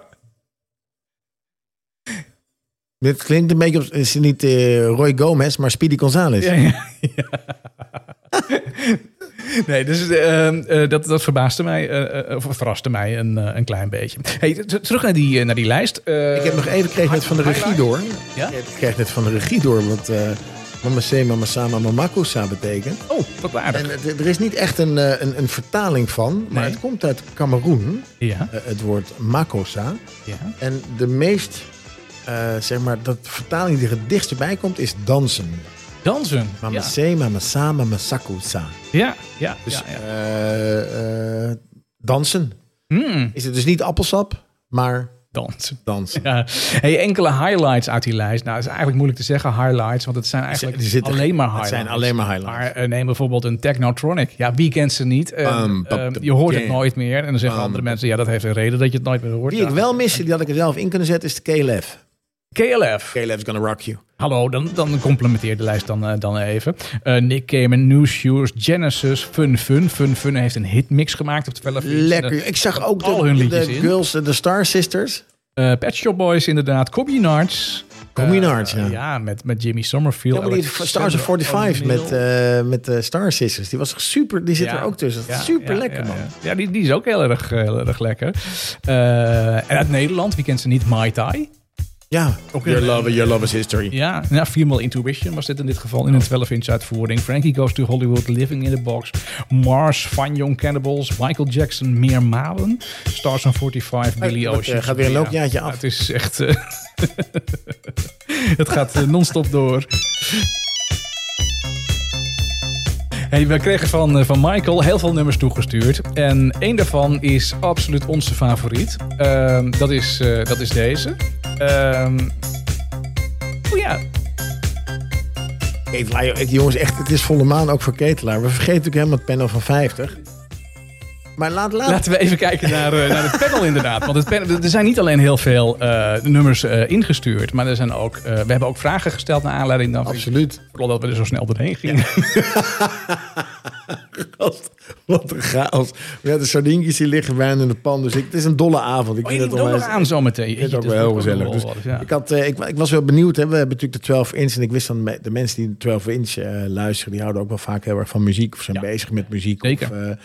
Dit klinkt een beetje op... Is niet Roy Gomez, maar Speedy Gonzales? Ja, ja, ja. Nee, dus eh, eh, dat, dat verbaasde mij, eh, eh, of verraste mij een, een klein beetje. Hey, terug naar die, naar die lijst. Ik heb nog even gekregen net van de regie door. Ja? Ik kreeg net van de regie door wat uh, Mama Se, Mama Sama, betekent. Oh, wat aardig. En het- er is niet echt een, een, een vertaling van, maar Nee. het komt uit Cameroen, Ja, het woord Makosa. ja. En de meest, eh, zeg maar, dat de vertaling die er het dichtst bij komt, is dansen. Dansen. Mama Ja, Se, Mama Sa, Mama Sakusa. ja, ja. Dus ja, ja. eh, eh, dansen. Hmm, Is het dus niet appelsap, maar dansen. dansen. Ja. Hey, enkele highlights uit die lijst. Nou, het is eigenlijk moeilijk te zeggen highlights, want het zijn eigenlijk Die zitten- alleen maar het highlights. zijn alleen maar highlights. Maar eh, neem bijvoorbeeld een Technotronic. Ja, wie kent ze niet? Je hoort het nooit meer. En dan zeggen andere mensen, ja, dat heeft een reden dat je het nooit meer hoort. Ja. ik wel miste, die had ik er zelf in kunnen zetten, is de KLF. KLF. KLF's gonna rock you. Hallo, dan, dan complementeer de lijst dan, eh, dan even. Eh, Nick Cave, New Shoes, Genesis, Fun Fun. Fun Fun heeft een hitmix gemaakt op 12 inch. Lekker. Ik zag ook al de, hun de, liedjes de in. girls, de Star Sisters. Eh, Pet Shop Boys inderdaad. Communards, Eh, ja. ja, met, met Jimmy Summerfield. Ja, maar die Stars of 45 met, eh met de Star Sisters. Die was super, die zit Ja. er ook tussen. Ja, super lekker, man. Ja, die, die is ook heel erg, heel erg lekker. Eh, en uit Nederland, wie kent ze niet? Mai Tai. Ja, your love, your love is history. Ja, nou, Female Intuition was dit in dit geval in een 12-inch uitvoering. Frankie Goes to Hollywood, Living in the Box. Mars, Fun Young Cannibals, Michael Jackson, Meer Malen. Stars on 45, Billy wat, eh, Ocean. gaat weer een Ja, loopjaartje af. Het is echt... eh, het gaat eh, non-stop door. We kregen van, eh, van Michael heel veel nummers toegestuurd. En één daarvan is absoluut onze favoriet. Ehm, dat, is, eh, dat is deze. Ehm oh ja, Ketelaar, jongens, echt, het is volle maan ook voor Ketelaar. We vergeten natuurlijk helemaal het panel van 50. Maar laat, laat. Laten we even kijken naar, eh, naar het panel inderdaad. Want het panel, er zijn niet alleen heel veel eh, nummers eh, ingestuurd. Maar er zijn ook, we hebben ook vragen gesteld naar aanleiding dan. Absoluut. Vooral dat we er zo snel doorheen gingen. Wat een chaos. Ja, de sardientjes die liggen bijna in de pan. Dus ik, het is een dolle avond. Ik Oh, vind het onwijs- aan. Ik vind het ook wel heel gezellig. Dus ja. ik, had, eh, ik, ik was wel benieuwd. Hè. We hebben natuurlijk de 12 inch. En ik wist dan de mensen die de 12 inch eh, luisteren. Die houden ook wel vaak heel erg van muziek. Of zijn Ja. bezig met muziek. Zeker. Of, eh,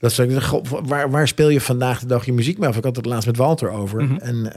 dat. Goh, waar, waar speel je vandaag de dag je muziek mee af? Ik had het laatst met Walter over. Mhm. En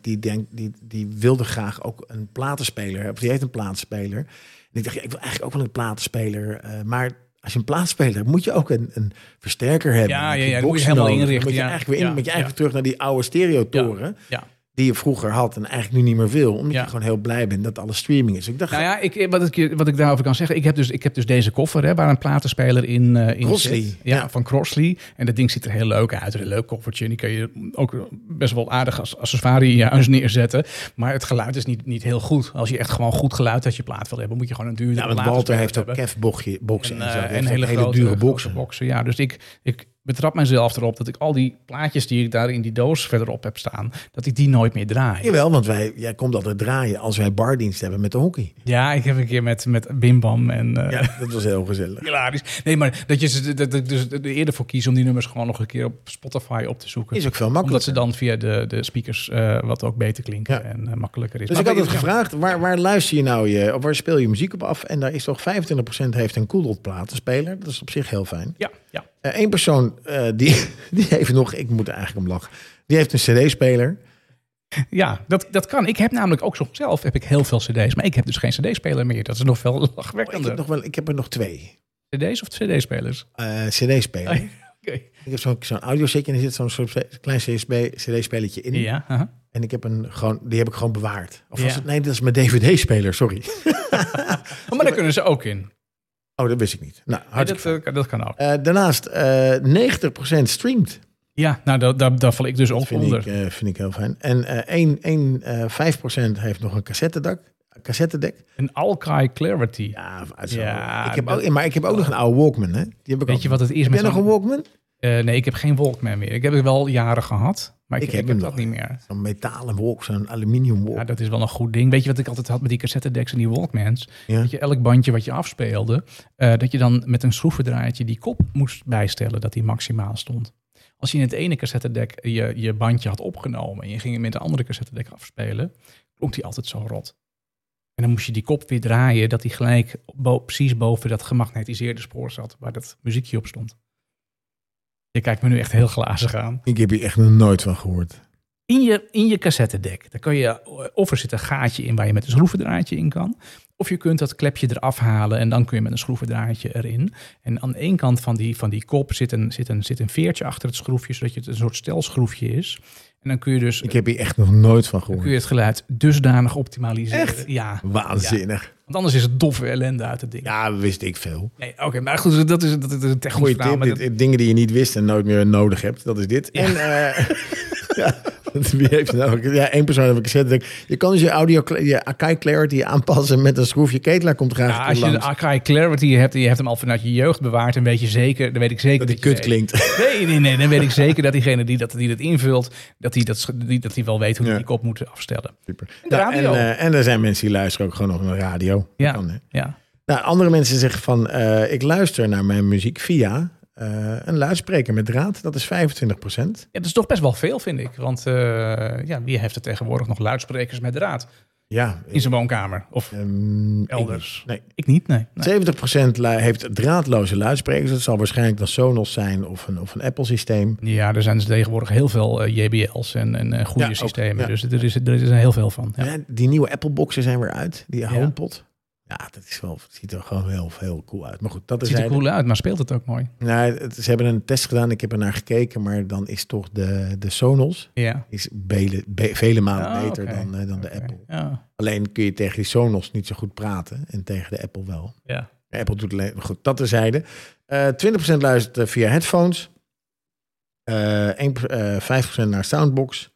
die, denk, die, die wilde graag ook een platenspeler. hebben. Of die heeft een platenspeler. En ik dacht, ja, ik wil eigenlijk ook wel een platenspeler. maar als je een plaatspeler hebt, moet je ook een, een versterker hebben. Ja, moet je boxen helemaal inrichten, Moet je ja. eigenlijk weer in, Ja, moet je terug naar die oude stereotoren ja. Die je vroeger had en eigenlijk nu niet meer wil. Omdat Ja. je gewoon heel blij bent dat alles streaming is. Ik dacht, Nou ja, ik, wat, ik, wat ik daarover kan zeggen. Ik heb dus, ik heb dus deze koffer hè, waar een platenspeler in, eh in Crossley, zit. Ja, ja. van Crossley. En dat ding ziet er heel leuk uit. Een leuk koffertje. En die kan je ook best wel aardig als accessoire in je huis neerzetten. Maar het geluid is niet, niet heel goed. Als je echt gewoon goed geluid uit je plaat wil hebben, moet je gewoon een duurdere ja, want Walter heeft ook. Kev boxen en, eh, heeft hele, hele grote, dure boxen. boxen. Ja, dus ik, ik betrap mezelf erop dat ik al die plaatjes die ik daar in die doos verderop heb staan, dat ik die nooit meer draai. Jawel, want wij, jij komt altijd draaien als wij bardienst hebben met de hockey. Ja, ik heb een keer met, met Bim Bam en... eh, Ja, dat was heel gezellig. Hilarisch. Nee, maar dat je ze- dat ik dus er eerder voor kies om die nummers gewoon nog een keer op Spotify op te zoeken. Is ook veel Omdat makkelijker. ze dan via de, de speakers eh, wat ook beter klinken Ja. en eh, makkelijker is. Dus Maar ik had het gevraagd, waar, waar luister je nou je, of waar speel je muziek op af? En daar is toch 25% heeft een Koedelt platenspeler. Dat is op zich heel fijn. Ja, ja. Eén persoon, eh, die, die heeft nog, ik moet er eigenlijk om lachen, die heeft een cd-speler. ja dat, dat kan. Ik heb namelijk ook zo zelf heb ik heel veel cd's, maar ik heb dus geen cd-speler meer. Dat is nog veel Oh, ik, heb nog wel, ik heb er nog twee. cd's of cd-spelers? Eh, cd-speler. Oh. Ik heb zo'n zo'n audiosetje en er zit zo'n soort klein cd-spelletje in. Ja. En ik heb een gewoon, die heb ik gewoon bewaard. Of was het, nee, dat is mijn DVD-speler, sorry. Oh, maar daar kunnen ze ook in. Oh, dat wist ik niet. Nou, hartstikke dat, eh, dat kan ook. Eh, daarnaast, eh 90% streamt. Ja, nou, daar, daar, daar val ik dus ook Vind onder. ik, eh, vind ik heel fijn. En eh 1, 1, eh 5% heeft nog een cassettedek. Cassettedek. Een Alkai Clarity. Ja, zo- Ja, ik heb dat- ook, maar ik heb ook nog een oude Walkman. Hè? Die heb ik Weet ook. je wat het is Heb met jij nog een Walkman? Eh, nee, ik heb geen Walkman meer. Ik heb het wel jaren gehad, maar ik, Ik ik heb hem dat niet meer. Zo'n metalen walk, zo'n aluminium walk. Ja, dat is wel een goed ding. Weet je wat ik altijd had met die cassettedecks en die Walkmans? Ja. Dat je elk bandje wat je afspeelde, eh, dat je dan met een schroevendraaitje die kop moest bijstellen dat die maximaal stond. Als je in het ene cassettedek je, je bandje had opgenomen en je ging het met een andere cassettedek afspelen, klonk die altijd zo rot. En dan moest je die kop weer draaien dat die gelijk bo- precies boven dat gemagnetiseerde spoor zat waar dat muziekje op stond. Je kijkt me nu echt heel glazig aan. Ik heb hier echt nog nooit van gehoord. In je, in je cassettedek, daar kan je, eh, of er zit een gaatje in waar je met een schroevendraadje in kan. Of je kunt dat klepje eraf halen en dan kun je met een schroevendraadje erin. En aan één kant van die, van die kop zit een, zit, een, zit een veertje achter het schroefje, zodat het een soort stelschroefje is. En dan kun je dus Ik heb hier echt nog nooit van dan kun je gehoord. het geluid dusdanig optimaliseren. Echt? Ja. Waanzinnig. Want anders is het doffe ellende uit het ding. Ja, wist ik veel. Nee, Oké, maar goed, dat is, dat is een technisch Goeie verhaal. tip. maar Dit, dat- dingen die je niet wist en nooit meer nodig hebt. Dat is dit. Ja. En eh, ja, wie heeft het nou? Ja, één persoon heb ik gezet. Je kan dus je audio, je Akai Clarity aanpassen met een schroefje. Ketelaar komt graag ja, als je de. Akai Clarity hebt en je hebt hem al vanuit je jeugd bewaard, dan weet je zeker, dan weet ik zeker Dat die kut klinkt. Nee, nee, nee. Dan weet ik zeker dat diegene die dat, die dat invult, dat hij dat, die, dat hij wel weet hoe hij Ja. die kop moet afstellen. Super. de Nou, radio. en, eh, en er zijn mensen die luisteren ook gewoon nog naar de radio. Ja. Kan? Ja. Nou, andere mensen zeggen van, eh, ik luister naar mijn muziek via eh, een luidspreker met draad. Dat is 25% ja, dat is toch best wel veel, vind ik. Want eh, ja, wie heeft er tegenwoordig nog luidsprekers met draad Ja. in zijn woonkamer? Of ehm, ik elders? niet. Nee. Ik niet, nee. nee. 70% lu- heeft draadloze luidsprekers. Dat zal waarschijnlijk dan Sonos zijn of een, of een Apple systeem. Ja, er zijn dus tegenwoordig heel veel eh, JBL's en, en goede Ja, ook, systemen. ja. Dus er is, er is er heel veel van. Ja. Ja, die nieuwe Apple boxen zijn weer uit. Die HomePod. Ja, dat is wel, het ziet er gewoon heel, heel cool uit. Maar goed, dat Het ziet er cool uit, maar speelt het ook mooi. Nou, het- ze hebben een test gedaan. Ik heb er naar gekeken. Maar dan is toch de, de Sonos Ja. is bele, be- vele malen Ah, beter dan, eh, dan de. Apple. Ja. Alleen kun je tegen die Sonos niet zo goed praten. En tegen de Apple wel. ja. De Apple doet alleen... Goed, dat terzijde. Eh 20% luistert eh, via headphones. Eh 1, eh, 5% naar Soundbox.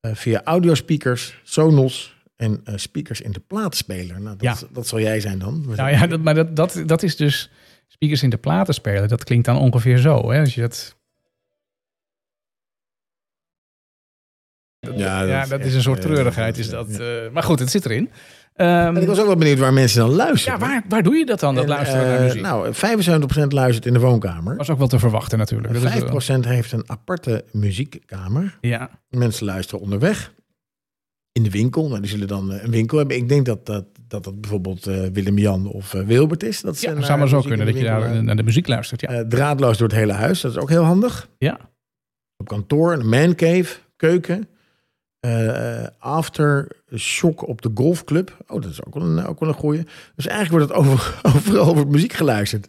Via audiospeakers, Sonos en eh, speakers in de plaatspeler. Nou, dat, Ja. dat zal jij zijn dan. Nou ja, dat, maar dat, dat, dat is dus speakers in de platen spelen. Dat klinkt dan ongeveer zo. Hè? Als je dat, Ja, ja, dat is een soort treurigheid. Is dat, eh, maar goed, het zit erin. Ehm, En ik was ook wel benieuwd waar mensen dan luisteren. ja, waar, waar doe je dat dan, dat En, luisteren naar eh, muziek? Nou, 75% luistert in de woonkamer. was ook wel te verwachten natuurlijk. Dat is, eh, 5% heeft een aparte muziekkamer. ja, Mensen luisteren onderweg. In de winkel. Nou, die zullen dan eh, een winkel hebben. Ik denk dat dat, dat, dat bijvoorbeeld eh, Willem-Jan of eh, Wilbert is. Dat ja zou maar zo kunnen dat je daar naar de muziek luistert. Ja. draadloos door het hele huis. Dat is ook heel handig. ja. Op kantoor, een mancave, keuken. after shock op de golfclub. Oh, dat is ook wel een, ook wel een goeie. Dus eigenlijk wordt het over, overal over muziek geluisterd.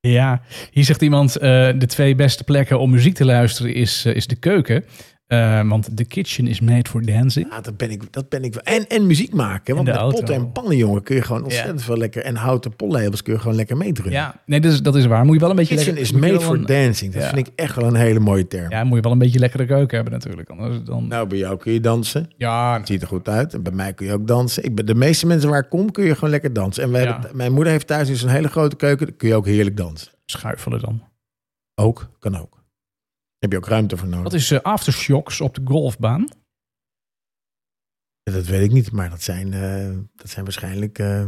Ja, hier zegt iemand: de twee beste plekken om muziek te luisteren is, is de keuken. Eh, want the kitchen is made for dancing. Ja, dat ben ik, dat ben ik wel. En, en muziek maken. Want met auto. potten en pannen, jongen, kun je gewoon ontzettend veel lekker. En houten pollabels kun je gewoon lekker meedrukken. Ja, nee, dat is, dat is waar. Moet je wel een beetje Kitchen lekker, is made for een- dancing. Dat Ja. vind ik echt wel een hele mooie term. Ja, moet je wel een beetje lekkere keuken hebben natuurlijk. Anders dan, Nou, bij jou kun je dansen. ja, Het ziet er goed uit. En bij mij kun je ook dansen. Ik ben, de meeste mensen waar ik kom, kun je gewoon lekker dansen. En we Ja. hebben, mijn moeder heeft thuis dus een hele grote keuken. Daar kun je ook heerlijk dansen. schuifelen dan. Ook, kan ook. Heb je ook ruimte voor nodig. Wat is eh, aftershocks op de golfbaan? Ja, dat weet ik niet, maar dat zijn, eh, dat zijn waarschijnlijk... eh,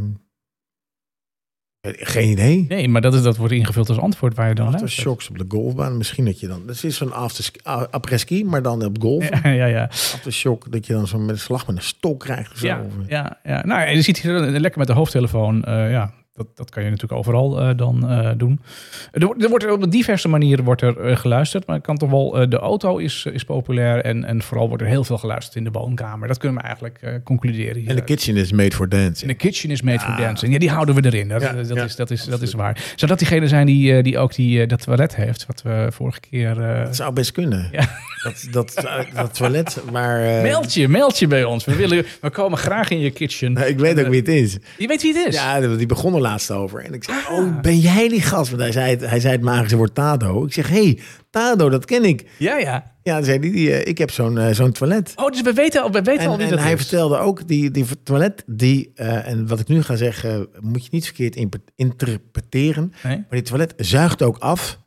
geen idee. Nee, maar dat, is, dat wordt ingevuld als antwoord waar je dan. Aftershocks op de golfbaan. Misschien dat je dan... Dat is zo'n after, après-ski, maar dan op golf. Ja, ja, ja. Aftershock, dat je dan zo met een slag met een stok krijgt of zo. Ja, ja, ja. Nou, en je ziet hier lekker met de hoofdtelefoon. ja, dat, dat kan je natuurlijk overal eh, dan eh, doen. Er, wordt- er wordt op diverse manieren wordt er eh, geluisterd. Maar ik kan toch wel, de auto is, is populair. En, en vooral wordt er heel veel geluisterd in de woonkamer. Dat kunnen we eigenlijk eh, concluderen. En de kitchen is made for In dancing. de kitchen is made for dancing. Ja, die houden we erin. Dat, Ja, dat, ja, is, dat, is, dat is waar. Zou dat diegene zijn die, die ook die, eh, dat toilet heeft? Wat we vorige keer... eh Dat zou best kunnen. Ja. Dat, dat, dat toilet waar... eh, Meld je, meld je bij ons. We, willen, we komen graag in je kitchen. nou, ik weet ook wie het is. Je weet wie het is? Ja, die begon er laatst over. En ik zei, oh, ben jij die gast? Want hij zei het, hij zei het magische woord Tado. Ik zeg, hey, Tado, dat ken ik. ja. ja. Ja, dan zei die, eh, ik heb zo'n eh, zo'n toilet. Oh, dus we weten al, we weten al En, wie en dat hij is. vertelde ook, die, die toilet, die, eh, en wat ik nu ga zeggen, moet je niet verkeerd interpreteren. Nee? Maar die toilet zuigt ook af.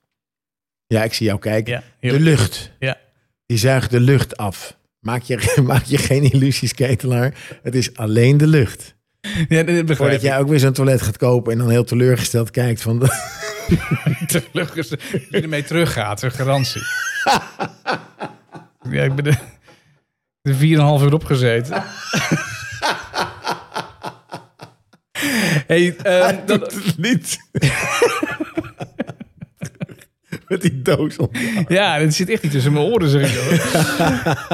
Ja, ik zie jou kijken. Ja, de lucht. ja. Die zuigt de lucht af. Maak je, maak je geen illusies, ketelaar. Het is alleen de lucht. ja, dat begrijp Voordat ik. jij ook weer zo'n toilet gaat kopen en dan heel teleurgesteld kijkt van... Is- dat je ermee teruggaat, een garantie. ja, ik ben de, de 4,5 uur opgezeten. hey, ehm, het niet. Met die doos om. ja, het zit echt niet tussen mijn oren, zeg ik zo.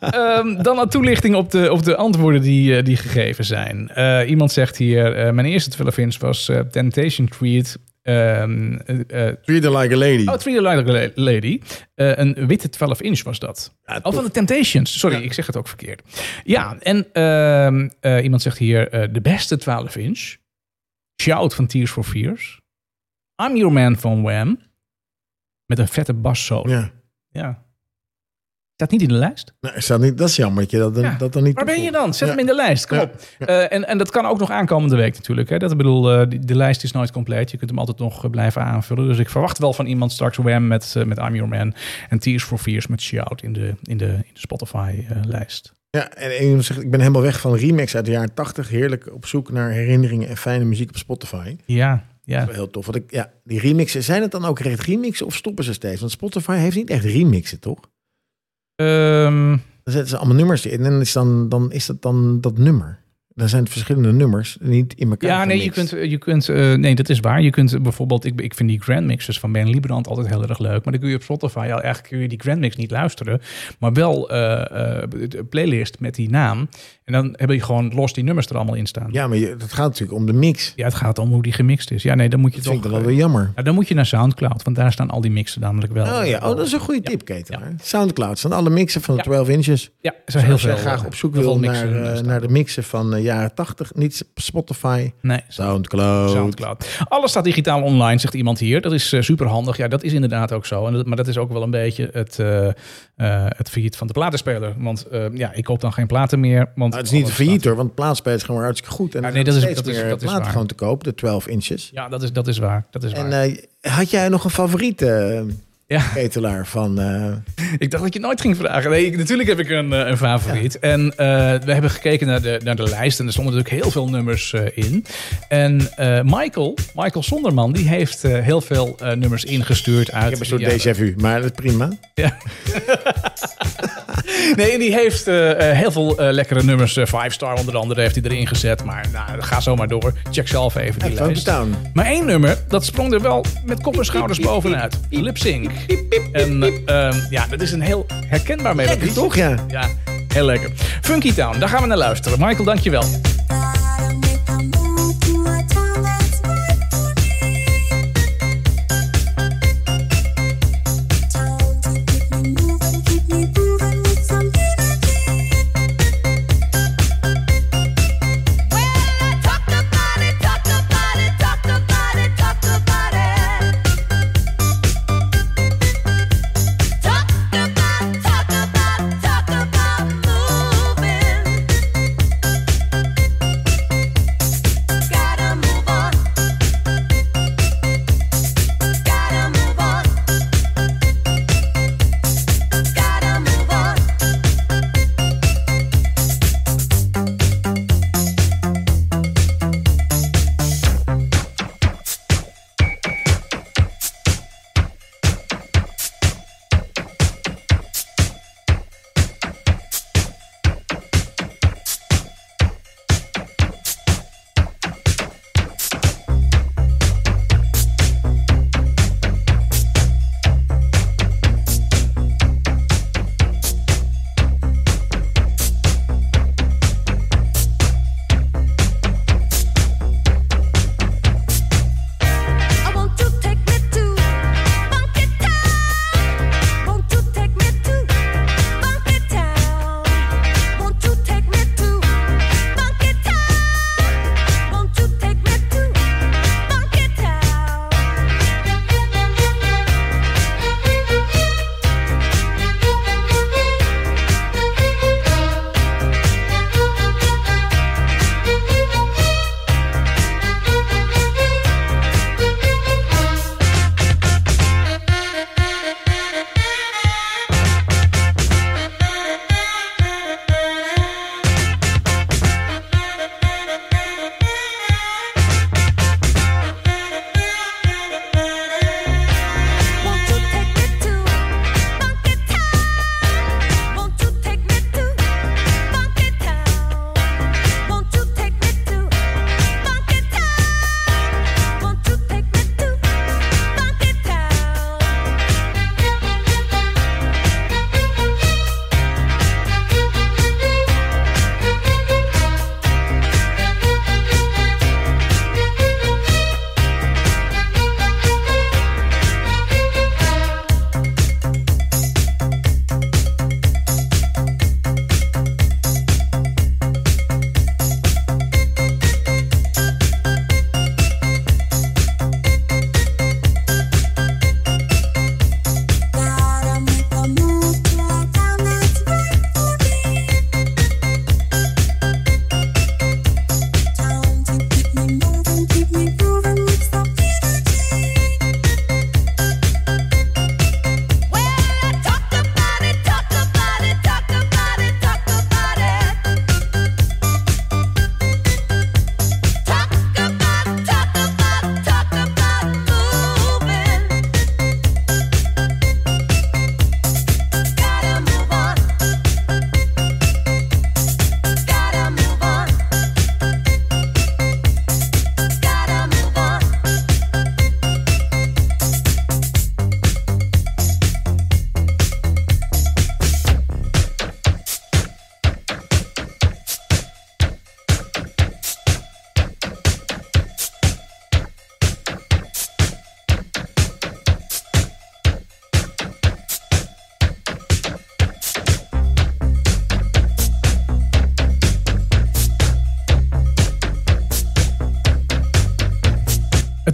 Ehm, dan een toelichting op de, op de antwoorden die, eh, die gegeven zijn. Eh, iemand zegt hier, eh, mijn eerste 12 inch was eh, Temptation Treat. Ehm, eh, eh, Treat her like a lady. Oh, Three Like a Lady. Eh, een witte 12 inch was dat. Ja, Oh, van de Temptations. Sorry, Ja. ik zeg het ook verkeerd. Ja, en ehm, eh, iemand zegt hier eh, de beste 12 inch. Shout van Tears for Fears. I'm Your Man van Wham. Met een vette bassolo. Ja. Ja. Staat niet in de lijst. Is dat, niet, dat is jammer dat je dat, dan- Ja. dat dan niet Waar ben je dan? Zet Ja. hem in de lijst. Kom op. Eh, en, en dat kan ook nog aankomende week natuurlijk. Hè? Dat, ik bedoel, eh, die- de lijst is nooit compleet. Je kunt hem altijd nog eh, blijven aanvullen. Dus ik verwacht wel van iemand straks Wham met, met I'm Your Man. En Tears for Fears met Shout in de, in de, in de Spotify-lijst. Ja, en iemand zegt, ik ben helemaal weg van remix uit de jaren 80. Heerlijk op zoek naar herinneringen en fijne muziek op Spotify. ja, ja. Wel Heel tof. Want ik, ja, die remixen, zijn het dan ook recht remixen of stoppen ze steeds? Want Spotify heeft niet echt remixen, toch? Ehm, Dan zetten ze allemaal nummers in en is, dan, dan is dat dan dat nummer. Dan zijn het verschillende nummers, niet in elkaar ja, nee, je kunt, je kunt eh, nee, dat is waar. Je kunt eh, bijvoorbeeld, ik, ik vind die grand mixes van Ben Liebrand altijd heel erg leuk. Maar dan kun je op Spotify, ja, eigenlijk kun je die grand mix niet luisteren. Maar wel eh, de playlist met die naam. En dan heb je gewoon los die nummers er allemaal in staan. Ja, maar je, het gaat natuurlijk om de mix. Ja, het gaat om hoe die gemixt is. Ja, nee, dan moet je Dat toch... vind ik dan wel weer jammer. Ja, dan moet je naar Soundcloud, want daar staan al die mixen namelijk wel. Oh ja, oh, dat is een goede tip, Keten. Soundcloud staan alle mixen van de Ja. 12 inches. Ja, er zijn heel Als je veel. graag eh, op zoek wil naar, eh, eh, staan. naar de mixen van de jaren 80, niet Spotify, Nee, Soundcloud. Soundcloud. Alles staat digitaal online, zegt iemand hier. Dat is super handig. Ja, dat is inderdaad ook zo. En dat, maar dat is ook wel een beetje het, eh eh, het failliet van de platenspeler. Want eh, ja, ik koop dan geen platen meer. Want het is niet staat- hoor, want plaatsspelen is gewoon hartstikke goed. En Ja, nee, dat is- dat is- dat is platen waar. gewoon te koop, de 12 inches. Ja, dat is, dat is waar. Dat is En waar. eh, had jij nog een favoriete eh, Ja. ketelaar van... eh, Ik dacht dat je nooit ging vragen. Nee, ik- natuurlijk heb ik een, een favoriet. En we hebben gekeken naar de, naar de lijst. En er stonden natuurlijk heel veel nummers in. En Michael, Michael Sonderman, die heeft heel veel nummers ingestuurd uit... ik heb een soort de déjà vu, maar dat is prima. Nee, en die heeft eh, eh, heel veel eh, lekkere nummers. Five Star onder andere heeft hij erin gezet. Maar nou, ga zo maar door. Check zelf even die lijst. Town. Maar één nummer, dat sprong er wel met kop en schouders bovenuit. Lip Sync. En ehm, ja, dat is een heel herkenbaar melodie. Lekker toch, ja? Ja, heel lekker. Funky Town, daar gaan we naar luisteren. Michael, dankjewel.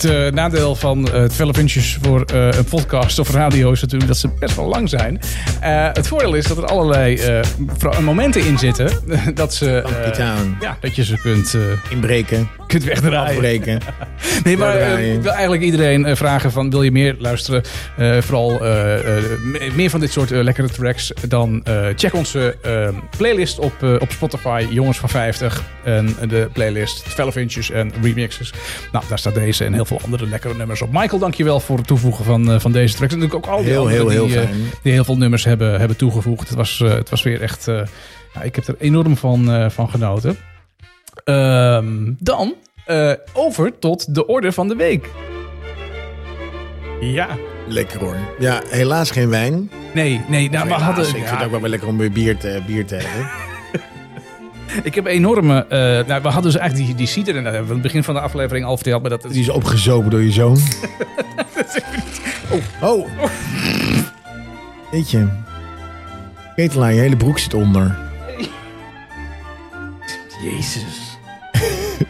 Het eh, nadeel van eh, het felle puntjes voor eh, een podcast of radio is natuurlijk dat ze best wel lang zijn. Eh, het voordeel is dat er allerlei eh, momenten in zitten dat, ze, eh, ja, dat je ze kunt, eh, Inbreken, kunt wegdraaien. afbreken. Nee, maar eh, ik wil eigenlijk iedereen eh, vragen van wil je meer luisteren? Eh, vooral me- meer van dit soort lekkere tracks. Dan check onze playlist op, op Spotify, Jongens van 50. En de playlist Felle Vintjes en Remixes. Nou, daar staat deze en heel veel andere lekkere nummers op. Michael, dankjewel voor het toevoegen van, van deze tracks. En natuurlijk ook al die Heel, die, heel veel nummers hebben, hebben toegevoegd. Het was, het was weer echt... ja, ik heb er enorm van, van genoten. Ehm, dan eh, over tot de orde van de week. Ja. Lekker hoor. Ja, helaas geen wijn. Nee, nee, nou, we hadden... ik vind het ook wel weer lekker om weer bier te, bier te hebben. ik heb enorme... eh, nou, we hadden dus eigenlijk die, die cider, en dat hebben we aan het begin van de aflevering al verteld, maar dat Die is opgezopen door je zoon. oh. oh. Weet je. Ketelaar, je hele broek zit onder. Jezus.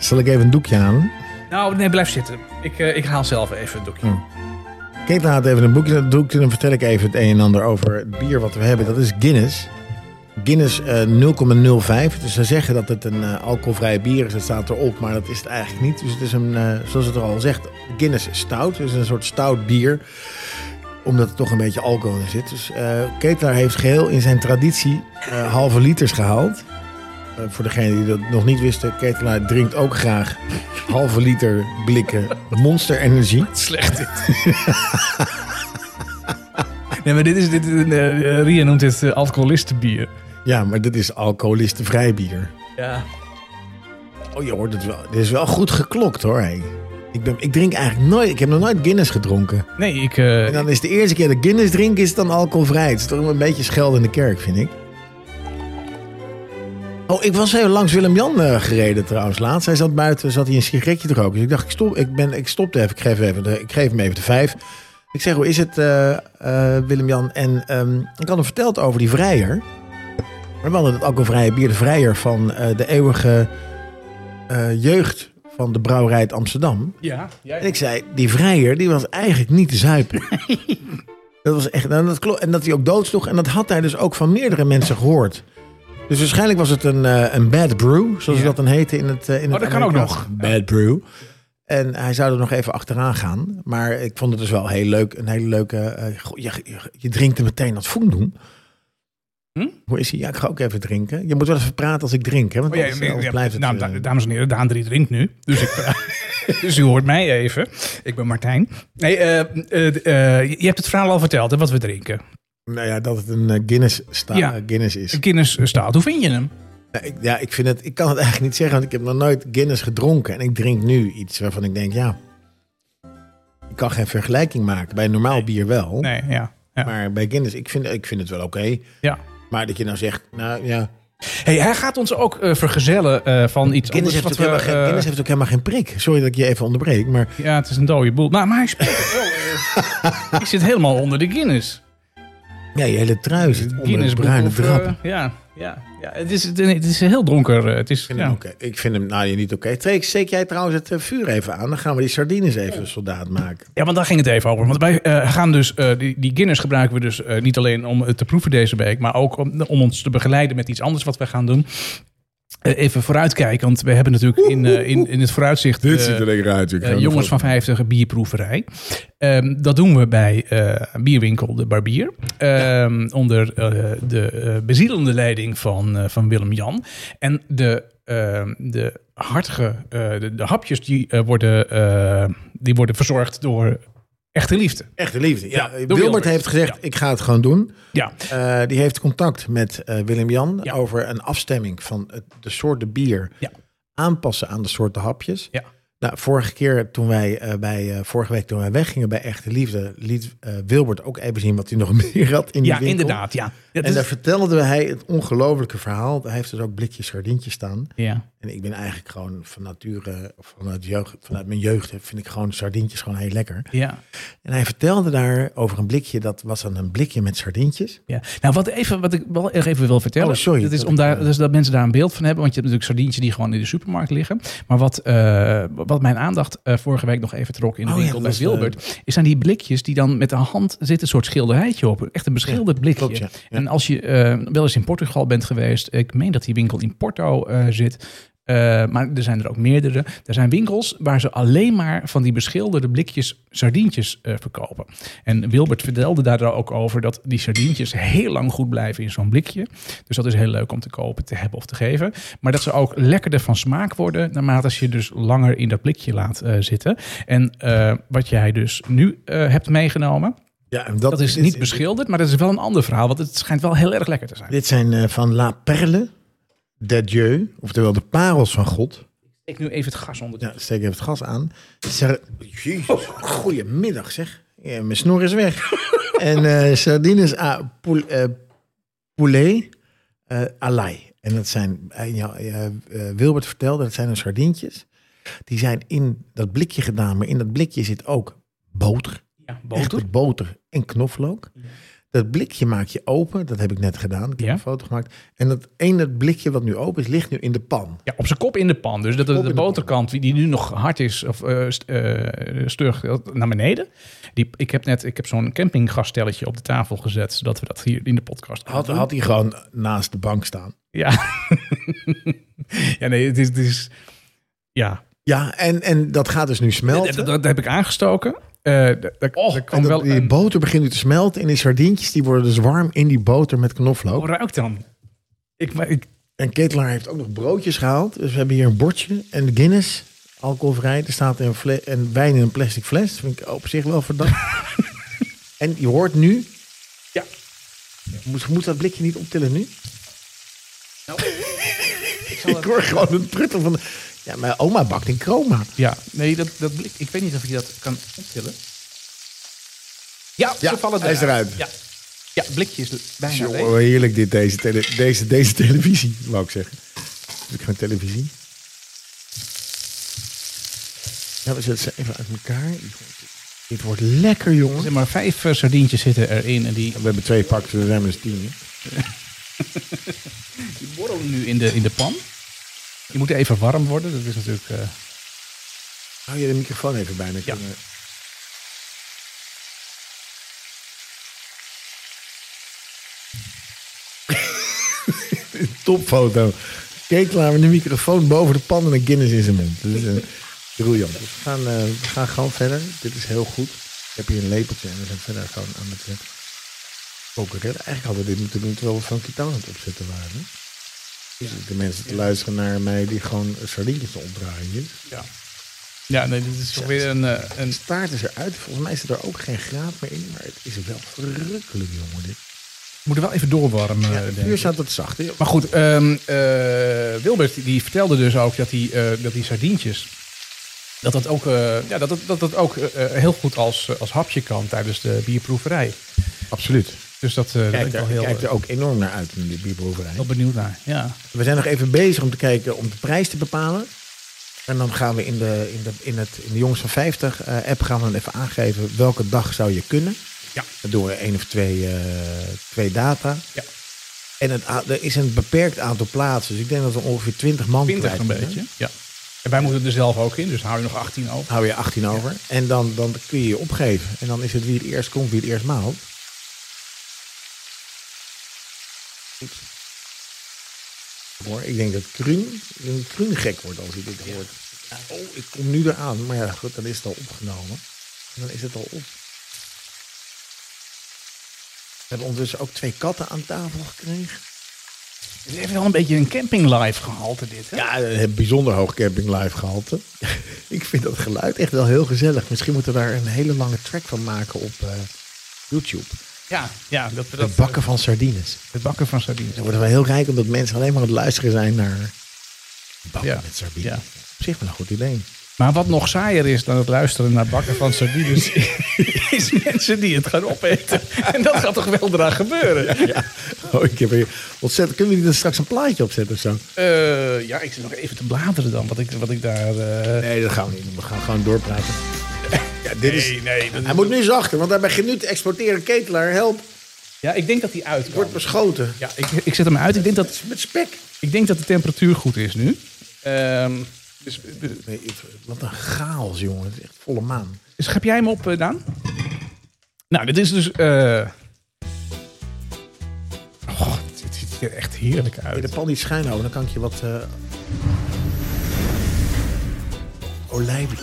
Zal ik even een doekje halen? Nou, nee, blijf zitten. Ik, eh, ik haal zelf even een doekje. Hm. Ketelaar had even een boekje, doekje. Dan vertel ik even het een en ander over het bier wat we hebben. Dat is Guinness. Guinness eh, 0,05. Dus ze zeggen dat het een eh, alcoholvrij bier is. Dat staat erop, maar dat is het eigenlijk niet. Dus het is een, zoals het er al zegt, Guinness stout. Dus een soort stout bier. Omdat er toch een beetje alcohol in zit. Dus Ketelaar heeft geheel in zijn traditie halve liters gehaald. Eh, voor degenen die dat nog niet wisten, Ketelaar drinkt ook graag halve liter blikken Monster Energie. Slecht dit. nee, maar dit is... Dit, eh, Ria noemt dit uh, alcoholistenbier. Ja, maar dit is alcoholistenvrij bier. Ja. Oh, je hoort het wel. Dit is wel goed geklokt hoor. hé. Ik, ben, ik drink eigenlijk nooit. Ik heb nog nooit Guinness gedronken. Nee, ik... eh, En dan is de eerste keer dat Guinness drink, is het dan alcoholvrij. Het is toch een beetje schelden in de kerk, vind ik. Oh, ik was heel langs Willem-Jan eh, gereden trouwens laatst. Hij zat buiten, zat hij een sigaretje te roken. Dus ik dacht, ik, stop, ik, ben, ik stopte even. Ik geef, even de, ik geef hem even de vijf. Ik zeg, hoe is het, eh, eh, Willem-Jan? En ehm, ik had hem verteld over die vrijer. We hadden het alcoholvrije bier, de vrijer van de eeuwige jeugd van de brouwerij Amsterdam. ja, ja, En ik zei, die vrijer, die was eigenlijk niet te zuipen. dat was echt, nou, dat klopt. En dat hij ook doodsloeg. En dat had hij dus ook van meerdere mensen gehoord. Dus waarschijnlijk was het een, eh, een bad brew, zoals Ja. dat dan heette in het, eh, in Oh, het dat kan ook nog. Bad brew. En hij zou er nog even achteraan gaan. Maar ik vond het dus wel heel leuk. Een hele leuke... eh, goh, je, je, je drinkt er meteen dat voen doen. Hm? Hoe is hij? Ja, ik ga ook even drinken. Je moet wel even praten als ik drink. Hè? Want Oh, ja, anders, blijft het... nou, da- dames en heren, Daan 3 drinkt nu. Dus, ik, dus u hoort mij even. Ik ben Martijn. Nee, je hebt het verhaal al verteld, hè, wat we drinken. Nou ja, dat het een eh, Guinness, sta, Ja. Guinness is. Een Guinness staat. Hoe vind je hem? Ja, ik, ja, ik, vind het, ik kan het eigenlijk niet zeggen, want ik heb nog nooit Guinness gedronken. En ik drink nu iets waarvan ik denk, ja, ik kan geen vergelijking maken. Bij een normaal bier wel. Nee, ja. ja. Maar bij Guinness, ik vind, ik vind het wel oké. ja. Maar dat je nou zegt, nou ja, Hey, hij gaat ons ook eh, vergezellen eh, van iets Guinness heeft, anders. ook wat we, geen, eh, heeft ook helemaal geen prik. Sorry dat ik je even onderbreek, maar Ja, het is een dode boel. Nou, maar hij spreekt wel. eh, ik zit helemaal onder de Guinness. Ja, je hele trui zit onder Guinness bruine drap. eh, ja, ja, ja. Het, is, het, het is heel donker. eh, Het is, Ik vind, hem ja. oké. ik vind hem nou niet oké. Treek, steek jij trouwens het eh, vuur even aan. Dan gaan we die sardines even soldaat maken. Ja, want daar ging het even over. Want wij eh, gaan dus, eh, die, die Guinness gebruiken we dus eh, niet alleen om het te proeven deze week, maar ook om, om ons te begeleiden met iets anders wat we gaan doen. Eh, even vooruitkijken, want we hebben natuurlijk in, eh, in, in het vooruitzicht eh, er lekker uit. Jongens van vast- 50 bierproeverij. Ehm, dat doen we bij bierwinkel De Barbier. Ehm, Onder de bezielende leiding van, van Willem Jan. En de, ehm, de hartige, de, de hapjes die, worden, die worden verzorgd door echte liefde. Echte liefde. Ja, Ja, Wilbert, Wilbert. heeft gezegd, Ja. ik ga het gewoon doen. Ja, Eh, die heeft contact met eh, Willem-Jan Ja. over een afstemming van het, de soorten bier Ja. aanpassen aan de soorten hapjes. Ja. Nou, vorige keer toen wij eh, bij vorige week toen wij weggingen bij Echte Liefde, liet Wilbert ook even zien wat hij nog meer had in die ja winkel. inderdaad. Ja. Ja, En dus- daar vertelde hij het ongelofelijke verhaal. Hij heeft dus ook blikjes sardientjes staan. ja. En ik ben eigenlijk gewoon van nature, vanuit, jeugd, vanuit mijn jeugd, vind ik gewoon sardientjes gewoon heel lekker. Ja. En hij vertelde daar over een blikje, dat was dan een blikje met sardientjes. Ja. Nou, wat, even, wat ik wel even wil vertellen. Oh, sorry, Dat is dat om daar, dus dat mensen daar een beeld van hebben. Want je hebt natuurlijk sardientjes die gewoon in de supermarkt liggen. Maar wat, eh, wat mijn aandacht eh, vorige week nog even trok in de Oh ja, winkel dat bij was, eh, Wilbert. is aan die blikjes die dan met de hand zit een soort schilderijtje op. Echt een beschilderd blikje. klopt, ja. En als je eh, wel eens in Portugal bent geweest. Ik meen dat die winkel in Porto eh, zit. eh, maar er zijn er ook meerdere. Er zijn winkels waar ze alleen maar van die beschilderde blikjes sardientjes verkopen. En Wilbert vertelde daar ook over dat die sardientjes heel lang goed blijven in zo'n blikje. Dus dat is heel leuk om te kopen, te hebben of te geven. Maar dat ze ook lekkerder van smaak worden naarmate je dus langer in dat blikje laat zitten. En wat jij dus nu hebt meegenomen, Ja, en dat is dit- niet beschilderd, maar dat is wel een ander verhaal. Want het schijnt wel heel erg lekker te zijn. Dit zijn eh, van La Perle de Dieu, oftewel de parels van God. Ik nu even het gas onder. Ja, steek even het gas aan. Sar Jezus, goedemiddag zeg. Ja, mijn snor is weg. en eh sardines à poul- eh, poulet eh alai. En dat zijn, ja, Wilbert vertelde, dat zijn een sardientjes. Die zijn in dat blikje gedaan, maar in dat blikje zit ook boter. Ja, boter. Echte boter en knoflook. Dat blikje maak je open, dat heb ik net gedaan. Ik heb Ja. een foto gemaakt. En dat ene blikje wat nu open is, ligt nu in de pan. Ja, op zijn kop in de pan. Dus dat de, boterkant, die nu nog hard is of st- eh, stug naar beneden. Die, ik heb net ik heb zo'n campinggasstelletje op de tafel gezet, zodat we dat hier in de podcast Had, had hij gewoon naast de bank staan. Ja. ja, nee, het is, het is ja. Ja, en, en dat gaat dus nu smelten. dat, dat heb ik aangestoken. En kwam dat- wel die een, boter begint nu te smelten en die sardientjes die worden dus warm in die boter met knoflook. hoe ruikt dan? Ik, maar ik, En Ketelaar heeft ook nog broodjes gehaald. Dus we hebben hier een bordje en Guinness, alcoholvrij. Er staat een, een wijn in een plastic fles. Dat vind ik op zich wel verdacht. en je hoort nu... Ja. Moet, moet dat blikje niet optillen nu? ik zal Ik hoor gewoon een pruttel van... de- Ja, mijn oma bakt in chroma. Ja, nee, dat, dat blik, ik weet niet of je dat kan optillen. Ja, Ja, ze vallen hij is eruit. Ja, ja blikje is bijna leeg. Jongen, heerlijk dit, deze, tele- deze, deze televisie, wou ik zeggen. Heb ik geen televisie? Ja, we zetten ze even uit elkaar. Dit wordt lekker, Er jongen. zijn maar vijf eh, sardientjes zitten erin en die, We hebben twee pakken, we zijn dus tien. die borrelen nu in de, in de pan. Die moeten even warm worden. Dat is natuurlijk... eh, Hou je de microfoon even bij me? Ja. Kunnen- Topfoto. Ketelaar met de microfoon boven de pan en een Guinness in zijn mond. Dat is uh, briljant. Dus we gaan, eh, we gaan gewoon verder. Dit is heel goed. Ik heb hier een lepeltje en we zijn verder gewoon aan het concurreren. Eigenlijk hadden we dit moeten doen terwijl we van Kitana aan het opzetten waren. De mensen te luisteren naar mij die gewoon sardientjes opdraaien. ja. ja, nee, dit is toch weer een... eh, een staart is eruit. Volgens mij zit er ook geen graad meer in. Maar het is wel verrukkelijk, jongen. Dit. moet er wel even doorwarmen, Ja, eh, het vuur staat wat zacht. hè? Maar goed, ehm, eh, Wilbert die, die vertelde dus ook dat die, eh, dat die sardientjes... Dat dat ook, eh, ja, dat, dat, dat, dat ook eh, heel goed als, als hapje kan tijdens de bierproeverij. Absoluut. Dus dat, eh daar ben Kijk ik er, heel, er ook enorm naar uit in die bierproeverij. heel benieuwd naar. Ja. We zijn nog even bezig om te kijken om de prijs te bepalen. En dan gaan we in de, in de, in het, in de Jongens van 50 eh, app gaan we dan even aangeven welke dag zou je kunnen. Ja. Dan doen we één of twee, eh, twee data. Ja. En het, er is een beperkt aantal plaatsen. Dus ik denk dat we ongeveer 20 man 20 kwijt een beetje. Ja. En wij moeten er zelf ook in, dus hou je nog 18 over. hou je 18 over. En dan, dan kun je je opgeven. En dan is het wie het eerst komt, wie het eerst maalt. Goed. Hoor, ik denk dat Kruun, gek wordt als hij dit hoort. Oh, ik kom nu eraan. Maar ja, goed, dan is het al opgenomen. En dan is het al op. We hebben ondertussen ook twee katten aan tafel gekregen. Het heeft wel een beetje een camping live gehalte dit, hè? Ja, heeft bijzonder hoog camping live gehalte. ik vind dat geluid echt wel heel gezellig. Misschien moeten we daar een hele lange track van maken op eh, YouTube. Ja, ja dat, dat, Het bakken van sardines. het bakken van sardines. Dan worden we heel rijk omdat mensen alleen maar aan het luisteren zijn naar bakken Ja. met sardines. Ja. Op zich wel een goed idee. Maar wat nog saaier is dan het luisteren naar bakken van sardines, is mensen die het gaan opeten. En dat gaat toch wel eraan gebeuren? Ja. Oh, ik heb hier ontzettend. Kunnen we niet er straks een plaatje opzetten of zo? Eh, ja, ik zit nog even te bladeren dan, wat ik, wat ik daar... eh, Nee, dat gaan we niet doen. We gaan gewoon doorpraten. Ja, dit is... nee, nee. dat- Hij moet nu zachter, want hij begint nu te exporteren. Ketelaar, help. Ja, ik denk dat die uit kan. Wordt beschoten. Ja, ik, ik zet hem uit. Ik denk dat, Met spek. ik denk dat de temperatuur goed is nu. Ehm, dus, Nee, ik- wat een chaos, jongen. Het is echt volle maan. Schep jij hem op, eh, Daan? Nou, dit is dus... eh Oh, dit ziet er echt heerlijk Wil je uit. de pan niet schuin houden, dan kan ik je wat... eh olijven.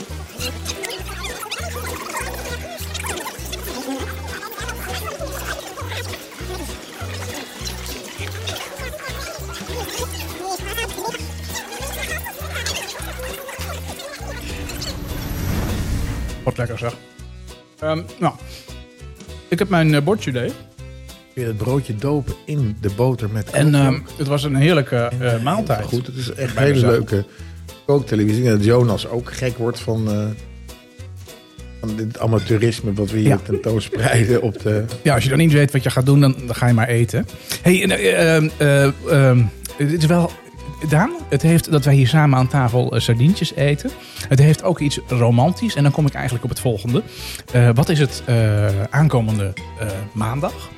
Lekker zeg. Ehm, nou, ik heb mijn eh, bordje deed. Weer het broodje dopen in de boter met En ehm, het was een heerlijke eh, maaltijd. Goed, het is echt een hele mezelf. leuke kooktelevisie. En dat Jonas ook gek wordt van, eh, van dit amateurisme wat we hier Ja. tentoonspreiden op de... Ja, als je dan niet weet wat je gaat doen, dan, dan ga je maar eten. hey, eh, eh, ehm, dit is wel... Daan, het heeft dat wij hier samen aan tafel eh, sardientjes eten. Het heeft ook iets romantisch. En dan kom ik eigenlijk op het volgende. Eh, wat is het eh, aankomende maandag?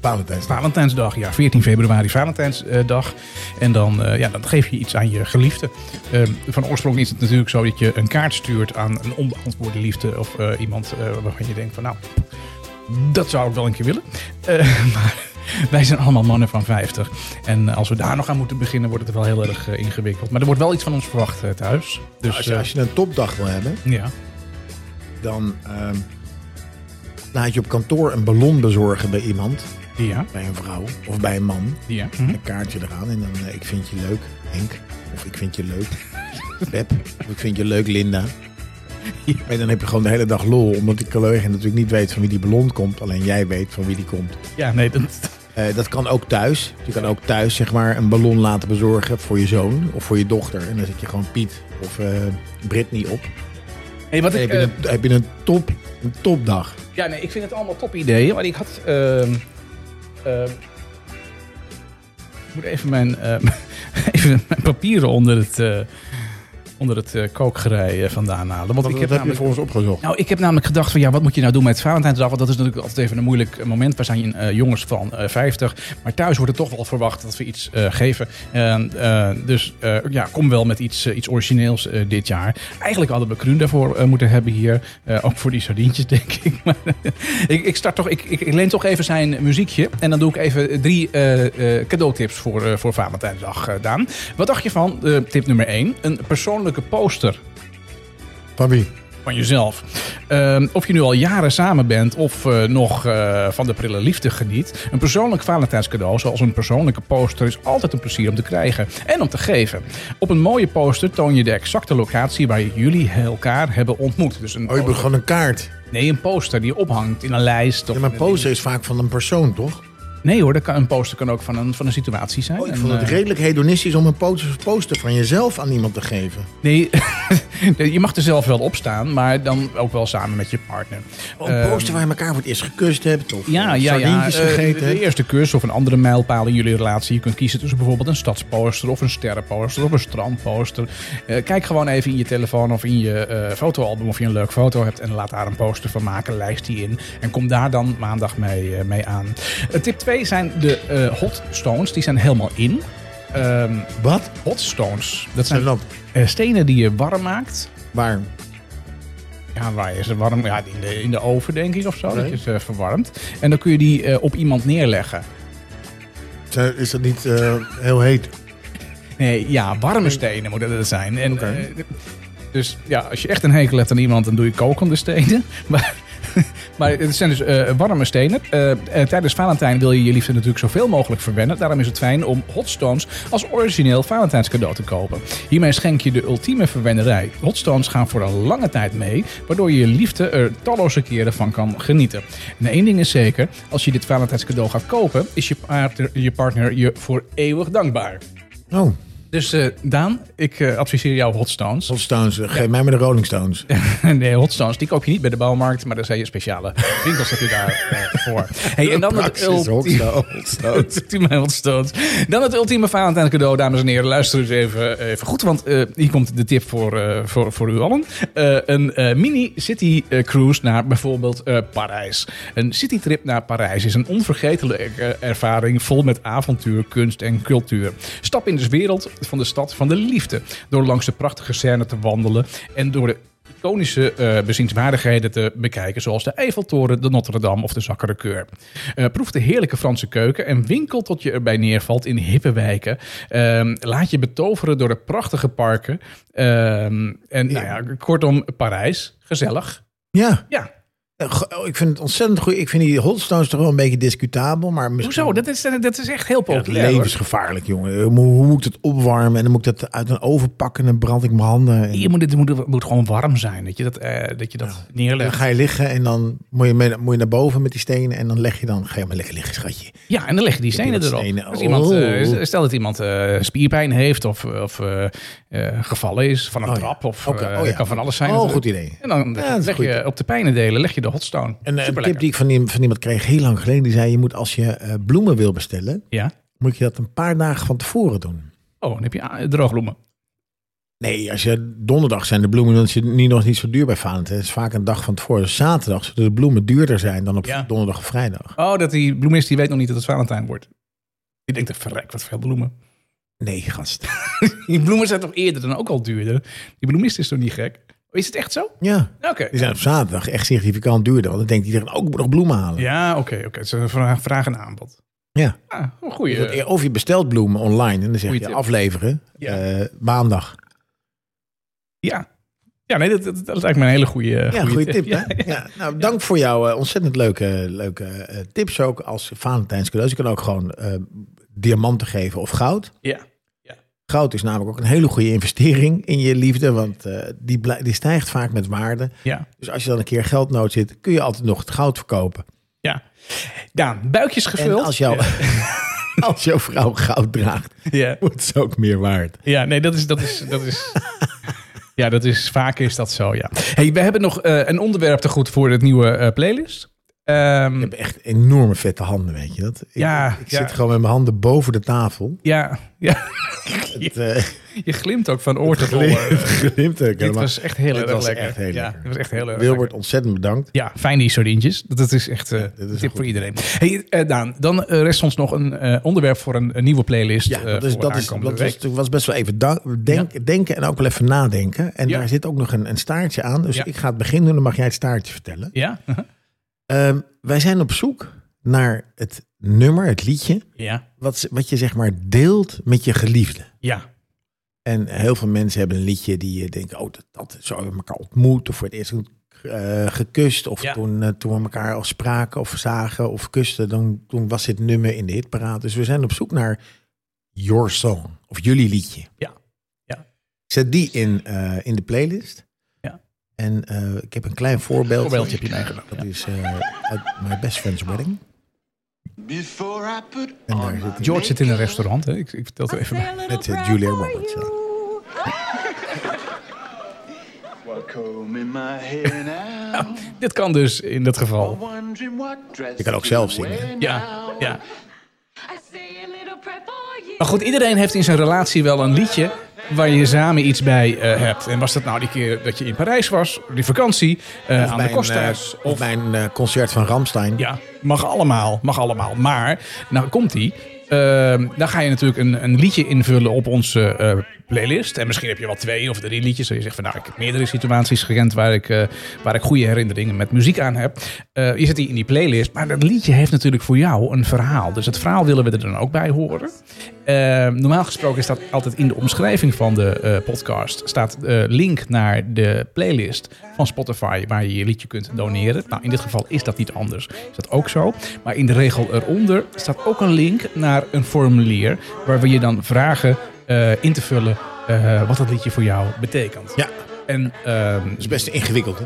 Valentijnsdag. Valentijnsdag, ja, 14 februari, Valentijnsdag. En dan, ja, dan geef je iets aan je geliefde. Eh, van oorsprong is het natuurlijk zo dat je een kaart stuurt aan een onbeantwoorde liefde. Of iemand waarvan je denkt van nou, dat zou ik wel een keer willen. Maar wij zijn allemaal mannen van 50. En als we daar nog aan moeten beginnen, wordt het wel heel erg eh, ingewikkeld. Maar er wordt wel iets van ons verwacht eh, thuis. Dus als, je, eh, als je een topdag wil hebben, ja. dan ehm, laat je op kantoor een ballon bezorgen bij iemand. Ja, Bij een vrouw of bij een man. ja. Een kaartje eraan en dan eh, ik vind je leuk, Henk. Of ik vind je leuk, Pep. Of ik vind je leuk, Linda. En dan heb je gewoon de hele dag lol. Omdat die collega natuurlijk niet weet van wie die ballon komt. Alleen jij weet van wie die komt. Ja, nee, dat, Eh, dat kan ook thuis. Je kan ook thuis zeg maar een ballon laten bezorgen voor je zoon of voor je dochter. En dan zet je gewoon Piet of eh Britney op. hey, wat ik, heb je, eh, een, heb je een, top, een topdag. Ja, nee, ik vind het allemaal top ideeën. Maar ik had. ehm, ehm, ik moet even mijn, even mijn papieren onder het, onder het eh, kookgerei eh, vandaan halen. Want Wat, ik heb heb je namelijk. voor ons opgezocht? Nou, ik heb namelijk gedacht van ja, wat moet je nou doen met Valentijnsdag? Want dat is natuurlijk altijd even een moeilijk moment. We zijn eh, jongens van eh 50, maar thuis wordt er toch wel verwacht dat we iets geven. En, dus ja, kom wel met iets, iets origineels dit jaar. Eigenlijk hadden we Kruun daarvoor moeten hebben hier. Ook voor die sardientjes, denk ik. Maar ik, ik start toch, ik, ik, ik leen toch even zijn muziekje. En dan doe ik even drie cadeautips voor, voor Valentijnsdag, eh, Daan. Wat dacht je van tip nummer 1? Een persoonlijke poster Van wie? van jezelf. Ehm, of je nu al jaren samen bent of eh, nog eh, van de prille liefde geniet. Een persoonlijk Valentijnscadeau, zoals een persoonlijke poster, is altijd een plezier om te krijgen en om te geven. Op een mooie poster toon je de exacte locatie waar jullie elkaar hebben ontmoet. Dus een, Oh, je gewoon een kaart. nee, een poster die je ophangt in een lijst. Of Ja, maar poster is vaak van een persoon, toch? Nee hoor, een poster kan ook van een, van een situatie zijn. Oh, ik En, vond het eh, redelijk hedonistisch om een poster, van jezelf aan iemand te geven. Nee, je mag er zelf wel op staan, maar dan ook wel samen met je partner. Oh, een Ehm, poster waar je elkaar voor het eerst gekust hebt. Of Ja, eh, ja, ja. eh, gegeten de eerste kus of een andere mijlpaal in jullie relatie. Je kunt kiezen tussen bijvoorbeeld een stadsposter of een sterrenposter of een strandposter. Kijk gewoon even in je telefoon of in je fotoalbum of je een leuk foto hebt en laat daar een poster van maken. Lijst die in en kom daar dan maandag mee, mee aan. Tip 2 zijn de eh, hot stones. Die zijn helemaal in. Ehm, Wat? hot stones. Dat Zijn eh, stenen die je warm maakt. Waar? Ja, waar is het warm? Ja, in de, in de oven denk ik of zo. Dat je ze verwarmt. En dan kun je die eh, op iemand neerleggen. Is dat niet heel heet? Nee, ja, warme stenen moeten dat zijn. En, dus ja, als je echt een hekel hebt aan iemand, dan doe je kokende stenen. Maar, maar het zijn dus eh, warme stenen. Eh, eh, tijdens Valentijn wil je je liefde natuurlijk zoveel mogelijk verwennen. Daarom is het fijn om hot stones als origineel Valentijnscadeau te kopen. Hiermee schenk je de ultieme verwennerij. Hot stones gaan voor een lange tijd mee, waardoor je je liefde er talloze keren van kan genieten. En één ding is zeker, als je dit Valentijnscadeau gaat kopen, is je partner je, partner je voor eeuwig dankbaar. Oh, Dus eh, Daan, ik eh, adviseer jou Hot Stones. Hot Stones, eh, geef mij maar de Rolling Stones. nee, Hot Stones, die koop je niet bij de bouwmarkt, maar daar zijn je speciale winkels heb je daar voor. Hey, en dan het ultieme... Hot Hot Stones. Dan het ultieme Valentijn cadeau, dames en heren. Luister eens even, even goed, want hier komt de tip voor, voor, voor u allen. Een mini city cruise naar bijvoorbeeld Parijs. Een citytrip naar Parijs is een onvergetelijke ervaring vol met avontuur, kunst en cultuur. Stap in de wereld van de stad van de liefde. Door langs de prachtige scène te wandelen en door de iconische eh, bezienswaardigheden te bekijken, zoals de Eiffeltoren, de Notre Dame of de Sacré-Cœur. Eh, proef de heerlijke Franse keuken en winkel tot je erbij neervalt in hippe wijken. Ehm, laat je betoveren door de prachtige parken. Ehm, en nou ja, kortom, Parijs, gezellig. Ja, Ja, ik vind het ontzettend goed. Ik vind die Hot Stones toch wel een beetje discutabel, maar misschien hoezo? Dat is, dat is echt heel Ja, populair. hoor. levensgevaarlijk, jongen. Hoe, hoe moet ik het opwarmen en dan moet ik dat uit een oven pakken en dan brand ik mijn handen. En Je moet, het moet, moet gewoon warm zijn, dat je dat, eh, dat, je dat dan neerlegt. ga je liggen en dan moet je, mee- moet je naar boven met die stenen en dan leg je dan, ga je maar lekker liggen, schatje. Ja, en dan leg je die stenen erop. stenen? Als iemand, Oh. eh, stel dat iemand eh, spierpijn heeft of, of eh, eh, gevallen is van een Oh trap. Of eh, oh ja. kan van alles zijn. Oh, natuurlijk. goed idee. En dan Ja, leg je op de pijnendelen leg je de hotstone. En eh, een tip die ik van, die, van iemand kreeg heel lang geleden, die zei je moet als je eh, bloemen wil bestellen, Ja. moet je dat een paar dagen van tevoren doen. Oh, dan heb je ah, droogbloemen. Nee, als je donderdag zijn de bloemen, dan is het niet, nog niet zo duur bij Valentijn. Het is vaak een dag van tevoren. Dus zaterdag zullen de bloemen duurder zijn dan op Ja. donderdag of vrijdag. Oh, dat die bloemist die weet nog niet dat het Valentijn wordt. Die denkt, verrek, wat veel bloemen. Nee, gast. Die bloemen zijn toch eerder dan ook al duurder? Die bloemist is toch niet gek? Is het echt zo? Ja, Oké. die zijn op zaterdag echt significant duurder. Want dan denkt iedereen, ook moet nog bloemen halen. Ja, oké. oké. Het is een vraag, vraag en aanbod. Ja. Ah, een goeie. Dus dat- Of je bestelt bloemen online en dan zeg je afleveren Ja. eh, maandag. Ja. Ja, nee, dat, dat, dat lijkt me een hele goede Ja, goede tip. Ja, nou, dank voor jouw eh, ontzettend leuke, leuke eh, tips ook als Valentijns cadeaus. Je kan ook gewoon diamanten geven of goud. ja. Goud is namelijk ook een hele goede investering in je liefde, want eh, die, die stijgt vaak met waarde. ja. Dus als je dan een keer geldnood zit, kun je altijd nog het goud verkopen. Ja. Daan, buikjes En gevuld. als, jouw als jouw vrouw goud draagt, Ja. wordt ze ook meer waard. ja, nee, dat is... Dat is, dat is ja, dat is... Vaak is dat zo, ja. Hey, we hebben nog eh, een onderwerp te goed voor het nieuwe eh, playlist. Ehm, Ik heb echt enorme vette handen, weet je dat? Ik, Ja, ik ja. zit gewoon met mijn handen boven de tafel. ja, ja. Het, eh, Je glimt ook van oor tot oor. glimt ook Dit was echt heel erg lekker. echt heel ja, lekker. het was echt heel erg Wilbert, lekker. ontzettend bedankt. Ja, fijn die sardientjes. Dat, dat is echt is een tip voor iedereen. Hey, eh, Daan, dan rest ons nog een onderwerp voor een, een nieuwe playlist. Ja, dat, is, voor dat, is, aankomende dat week. was, was best wel even denk, denken en ook wel even nadenken. En daar zit ook nog een, een staartje aan. Dus ik ga het begin doen, dan mag jij het staartje vertellen. Ja? Ehm, wij zijn op zoek naar het nummer, het liedje, ja. wat, wat je zeg maar deelt met je geliefde. Ja. En heel veel mensen hebben een liedje die je denkt, oh, dat, dat zo hebben we elkaar ontmoet. Of voor het eerst eh, gekust. Of Ja. toen, eh, toen we elkaar al spraken of zagen of kusten. Dan, toen was dit nummer in de hitparade. Dus we zijn op zoek naar your song. Of jullie liedje. Ja. Ja. Zet die in, eh, in de playlist. En eh, ik heb een klein voorbeeld. Voorbeeldje heb je meegenomen. Dat ja. is eh, uit My Best Friend's Wedding. Before I put En daar zit George zit in een restaurant. Hè? Ik, ik vertel het even bij. Met eh, Julia Roberts. ja. Dit kan dus in dit geval. Je kan ook zelf zingen. Ja, ja. Maar goed, iedereen heeft in zijn relatie wel een liedje waar je samen iets bij eh, hebt. En was dat nou die keer dat je in Parijs was, die vakantie, Of aan de een, Kostas. eh, of eh, concert van Ramstein. Ja, mag allemaal, mag allemaal. Maar, nou komt die. dan ga je natuurlijk een, een liedje invullen op onze playlist. En misschien heb je wel twee of drie liedjes. En je zegt van nou, ik heb meerdere situaties gekend waar ik, eh, waar ik goede herinneringen met muziek aan heb. Eh, je zet die in die playlist. Maar dat liedje heeft natuurlijk voor jou een verhaal. Dus het verhaal willen we er dan ook bij horen. Eh, normaal gesproken staat altijd in de omschrijving van de podcast staat link naar de playlist van Spotify waar je je liedje kunt doneren. Nou, in dit geval is dat niet anders. Is dat ook zo? Maar in de regel eronder staat ook een link naar een formulier waar we je dan vragen eh, in te vullen eh, wat dat liedje voor jou betekent. Ja. En ehm, Dat is best ingewikkeld, hè?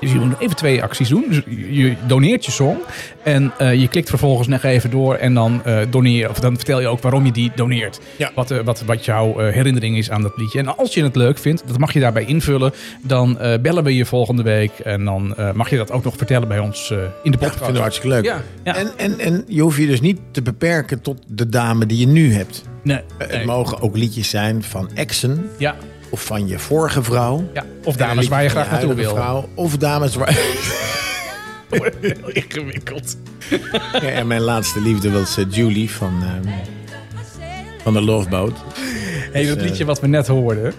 dus je moet even twee acties doen. Dus je doneert je song. En eh, je klikt vervolgens nog even door. En dan, eh doneer, of dan vertel je ook waarom je die doneert. Ja. Wat, wat, wat jouw herinnering is aan dat liedje. En als je het leuk vindt, dat mag je daarbij invullen. Dan bellen we je volgende week. En dan mag je dat ook nog vertellen bij ons in de Ja, podcast. ik vind het hartstikke leuk. Ja, ja. En, en, en je hoeft je dus niet te beperken tot de dame die je nu hebt. Nee, Eh, nee. Het mogen ook liedjes zijn van exen Ja, of van je vorige vrouw. ja. Of dames waar je graag naartoe wil. Vrouw, of dames waar... Heel ingewikkeld. Ja, en mijn laatste liefde was eh, Julie van, ehm, van de Love Boat. Hey, dat eh, liedje wat we net hoorden.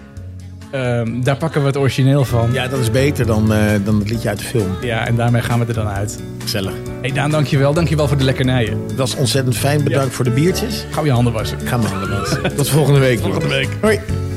Ehm, daar pakken we het origineel van. Ja, dat is beter dan, eh, dan het liedje uit de film. Ja, en daarmee gaan we er dan uit. Gezellig. Hey Daan, dankjewel. Dankjewel voor de lekkernijen. Dat was ontzettend fijn. Bedankt voor de biertjes. Gauw je handen wassen. Ga mijn handen wassen. Tot volgende week. Volgende jongens. week. Hoi.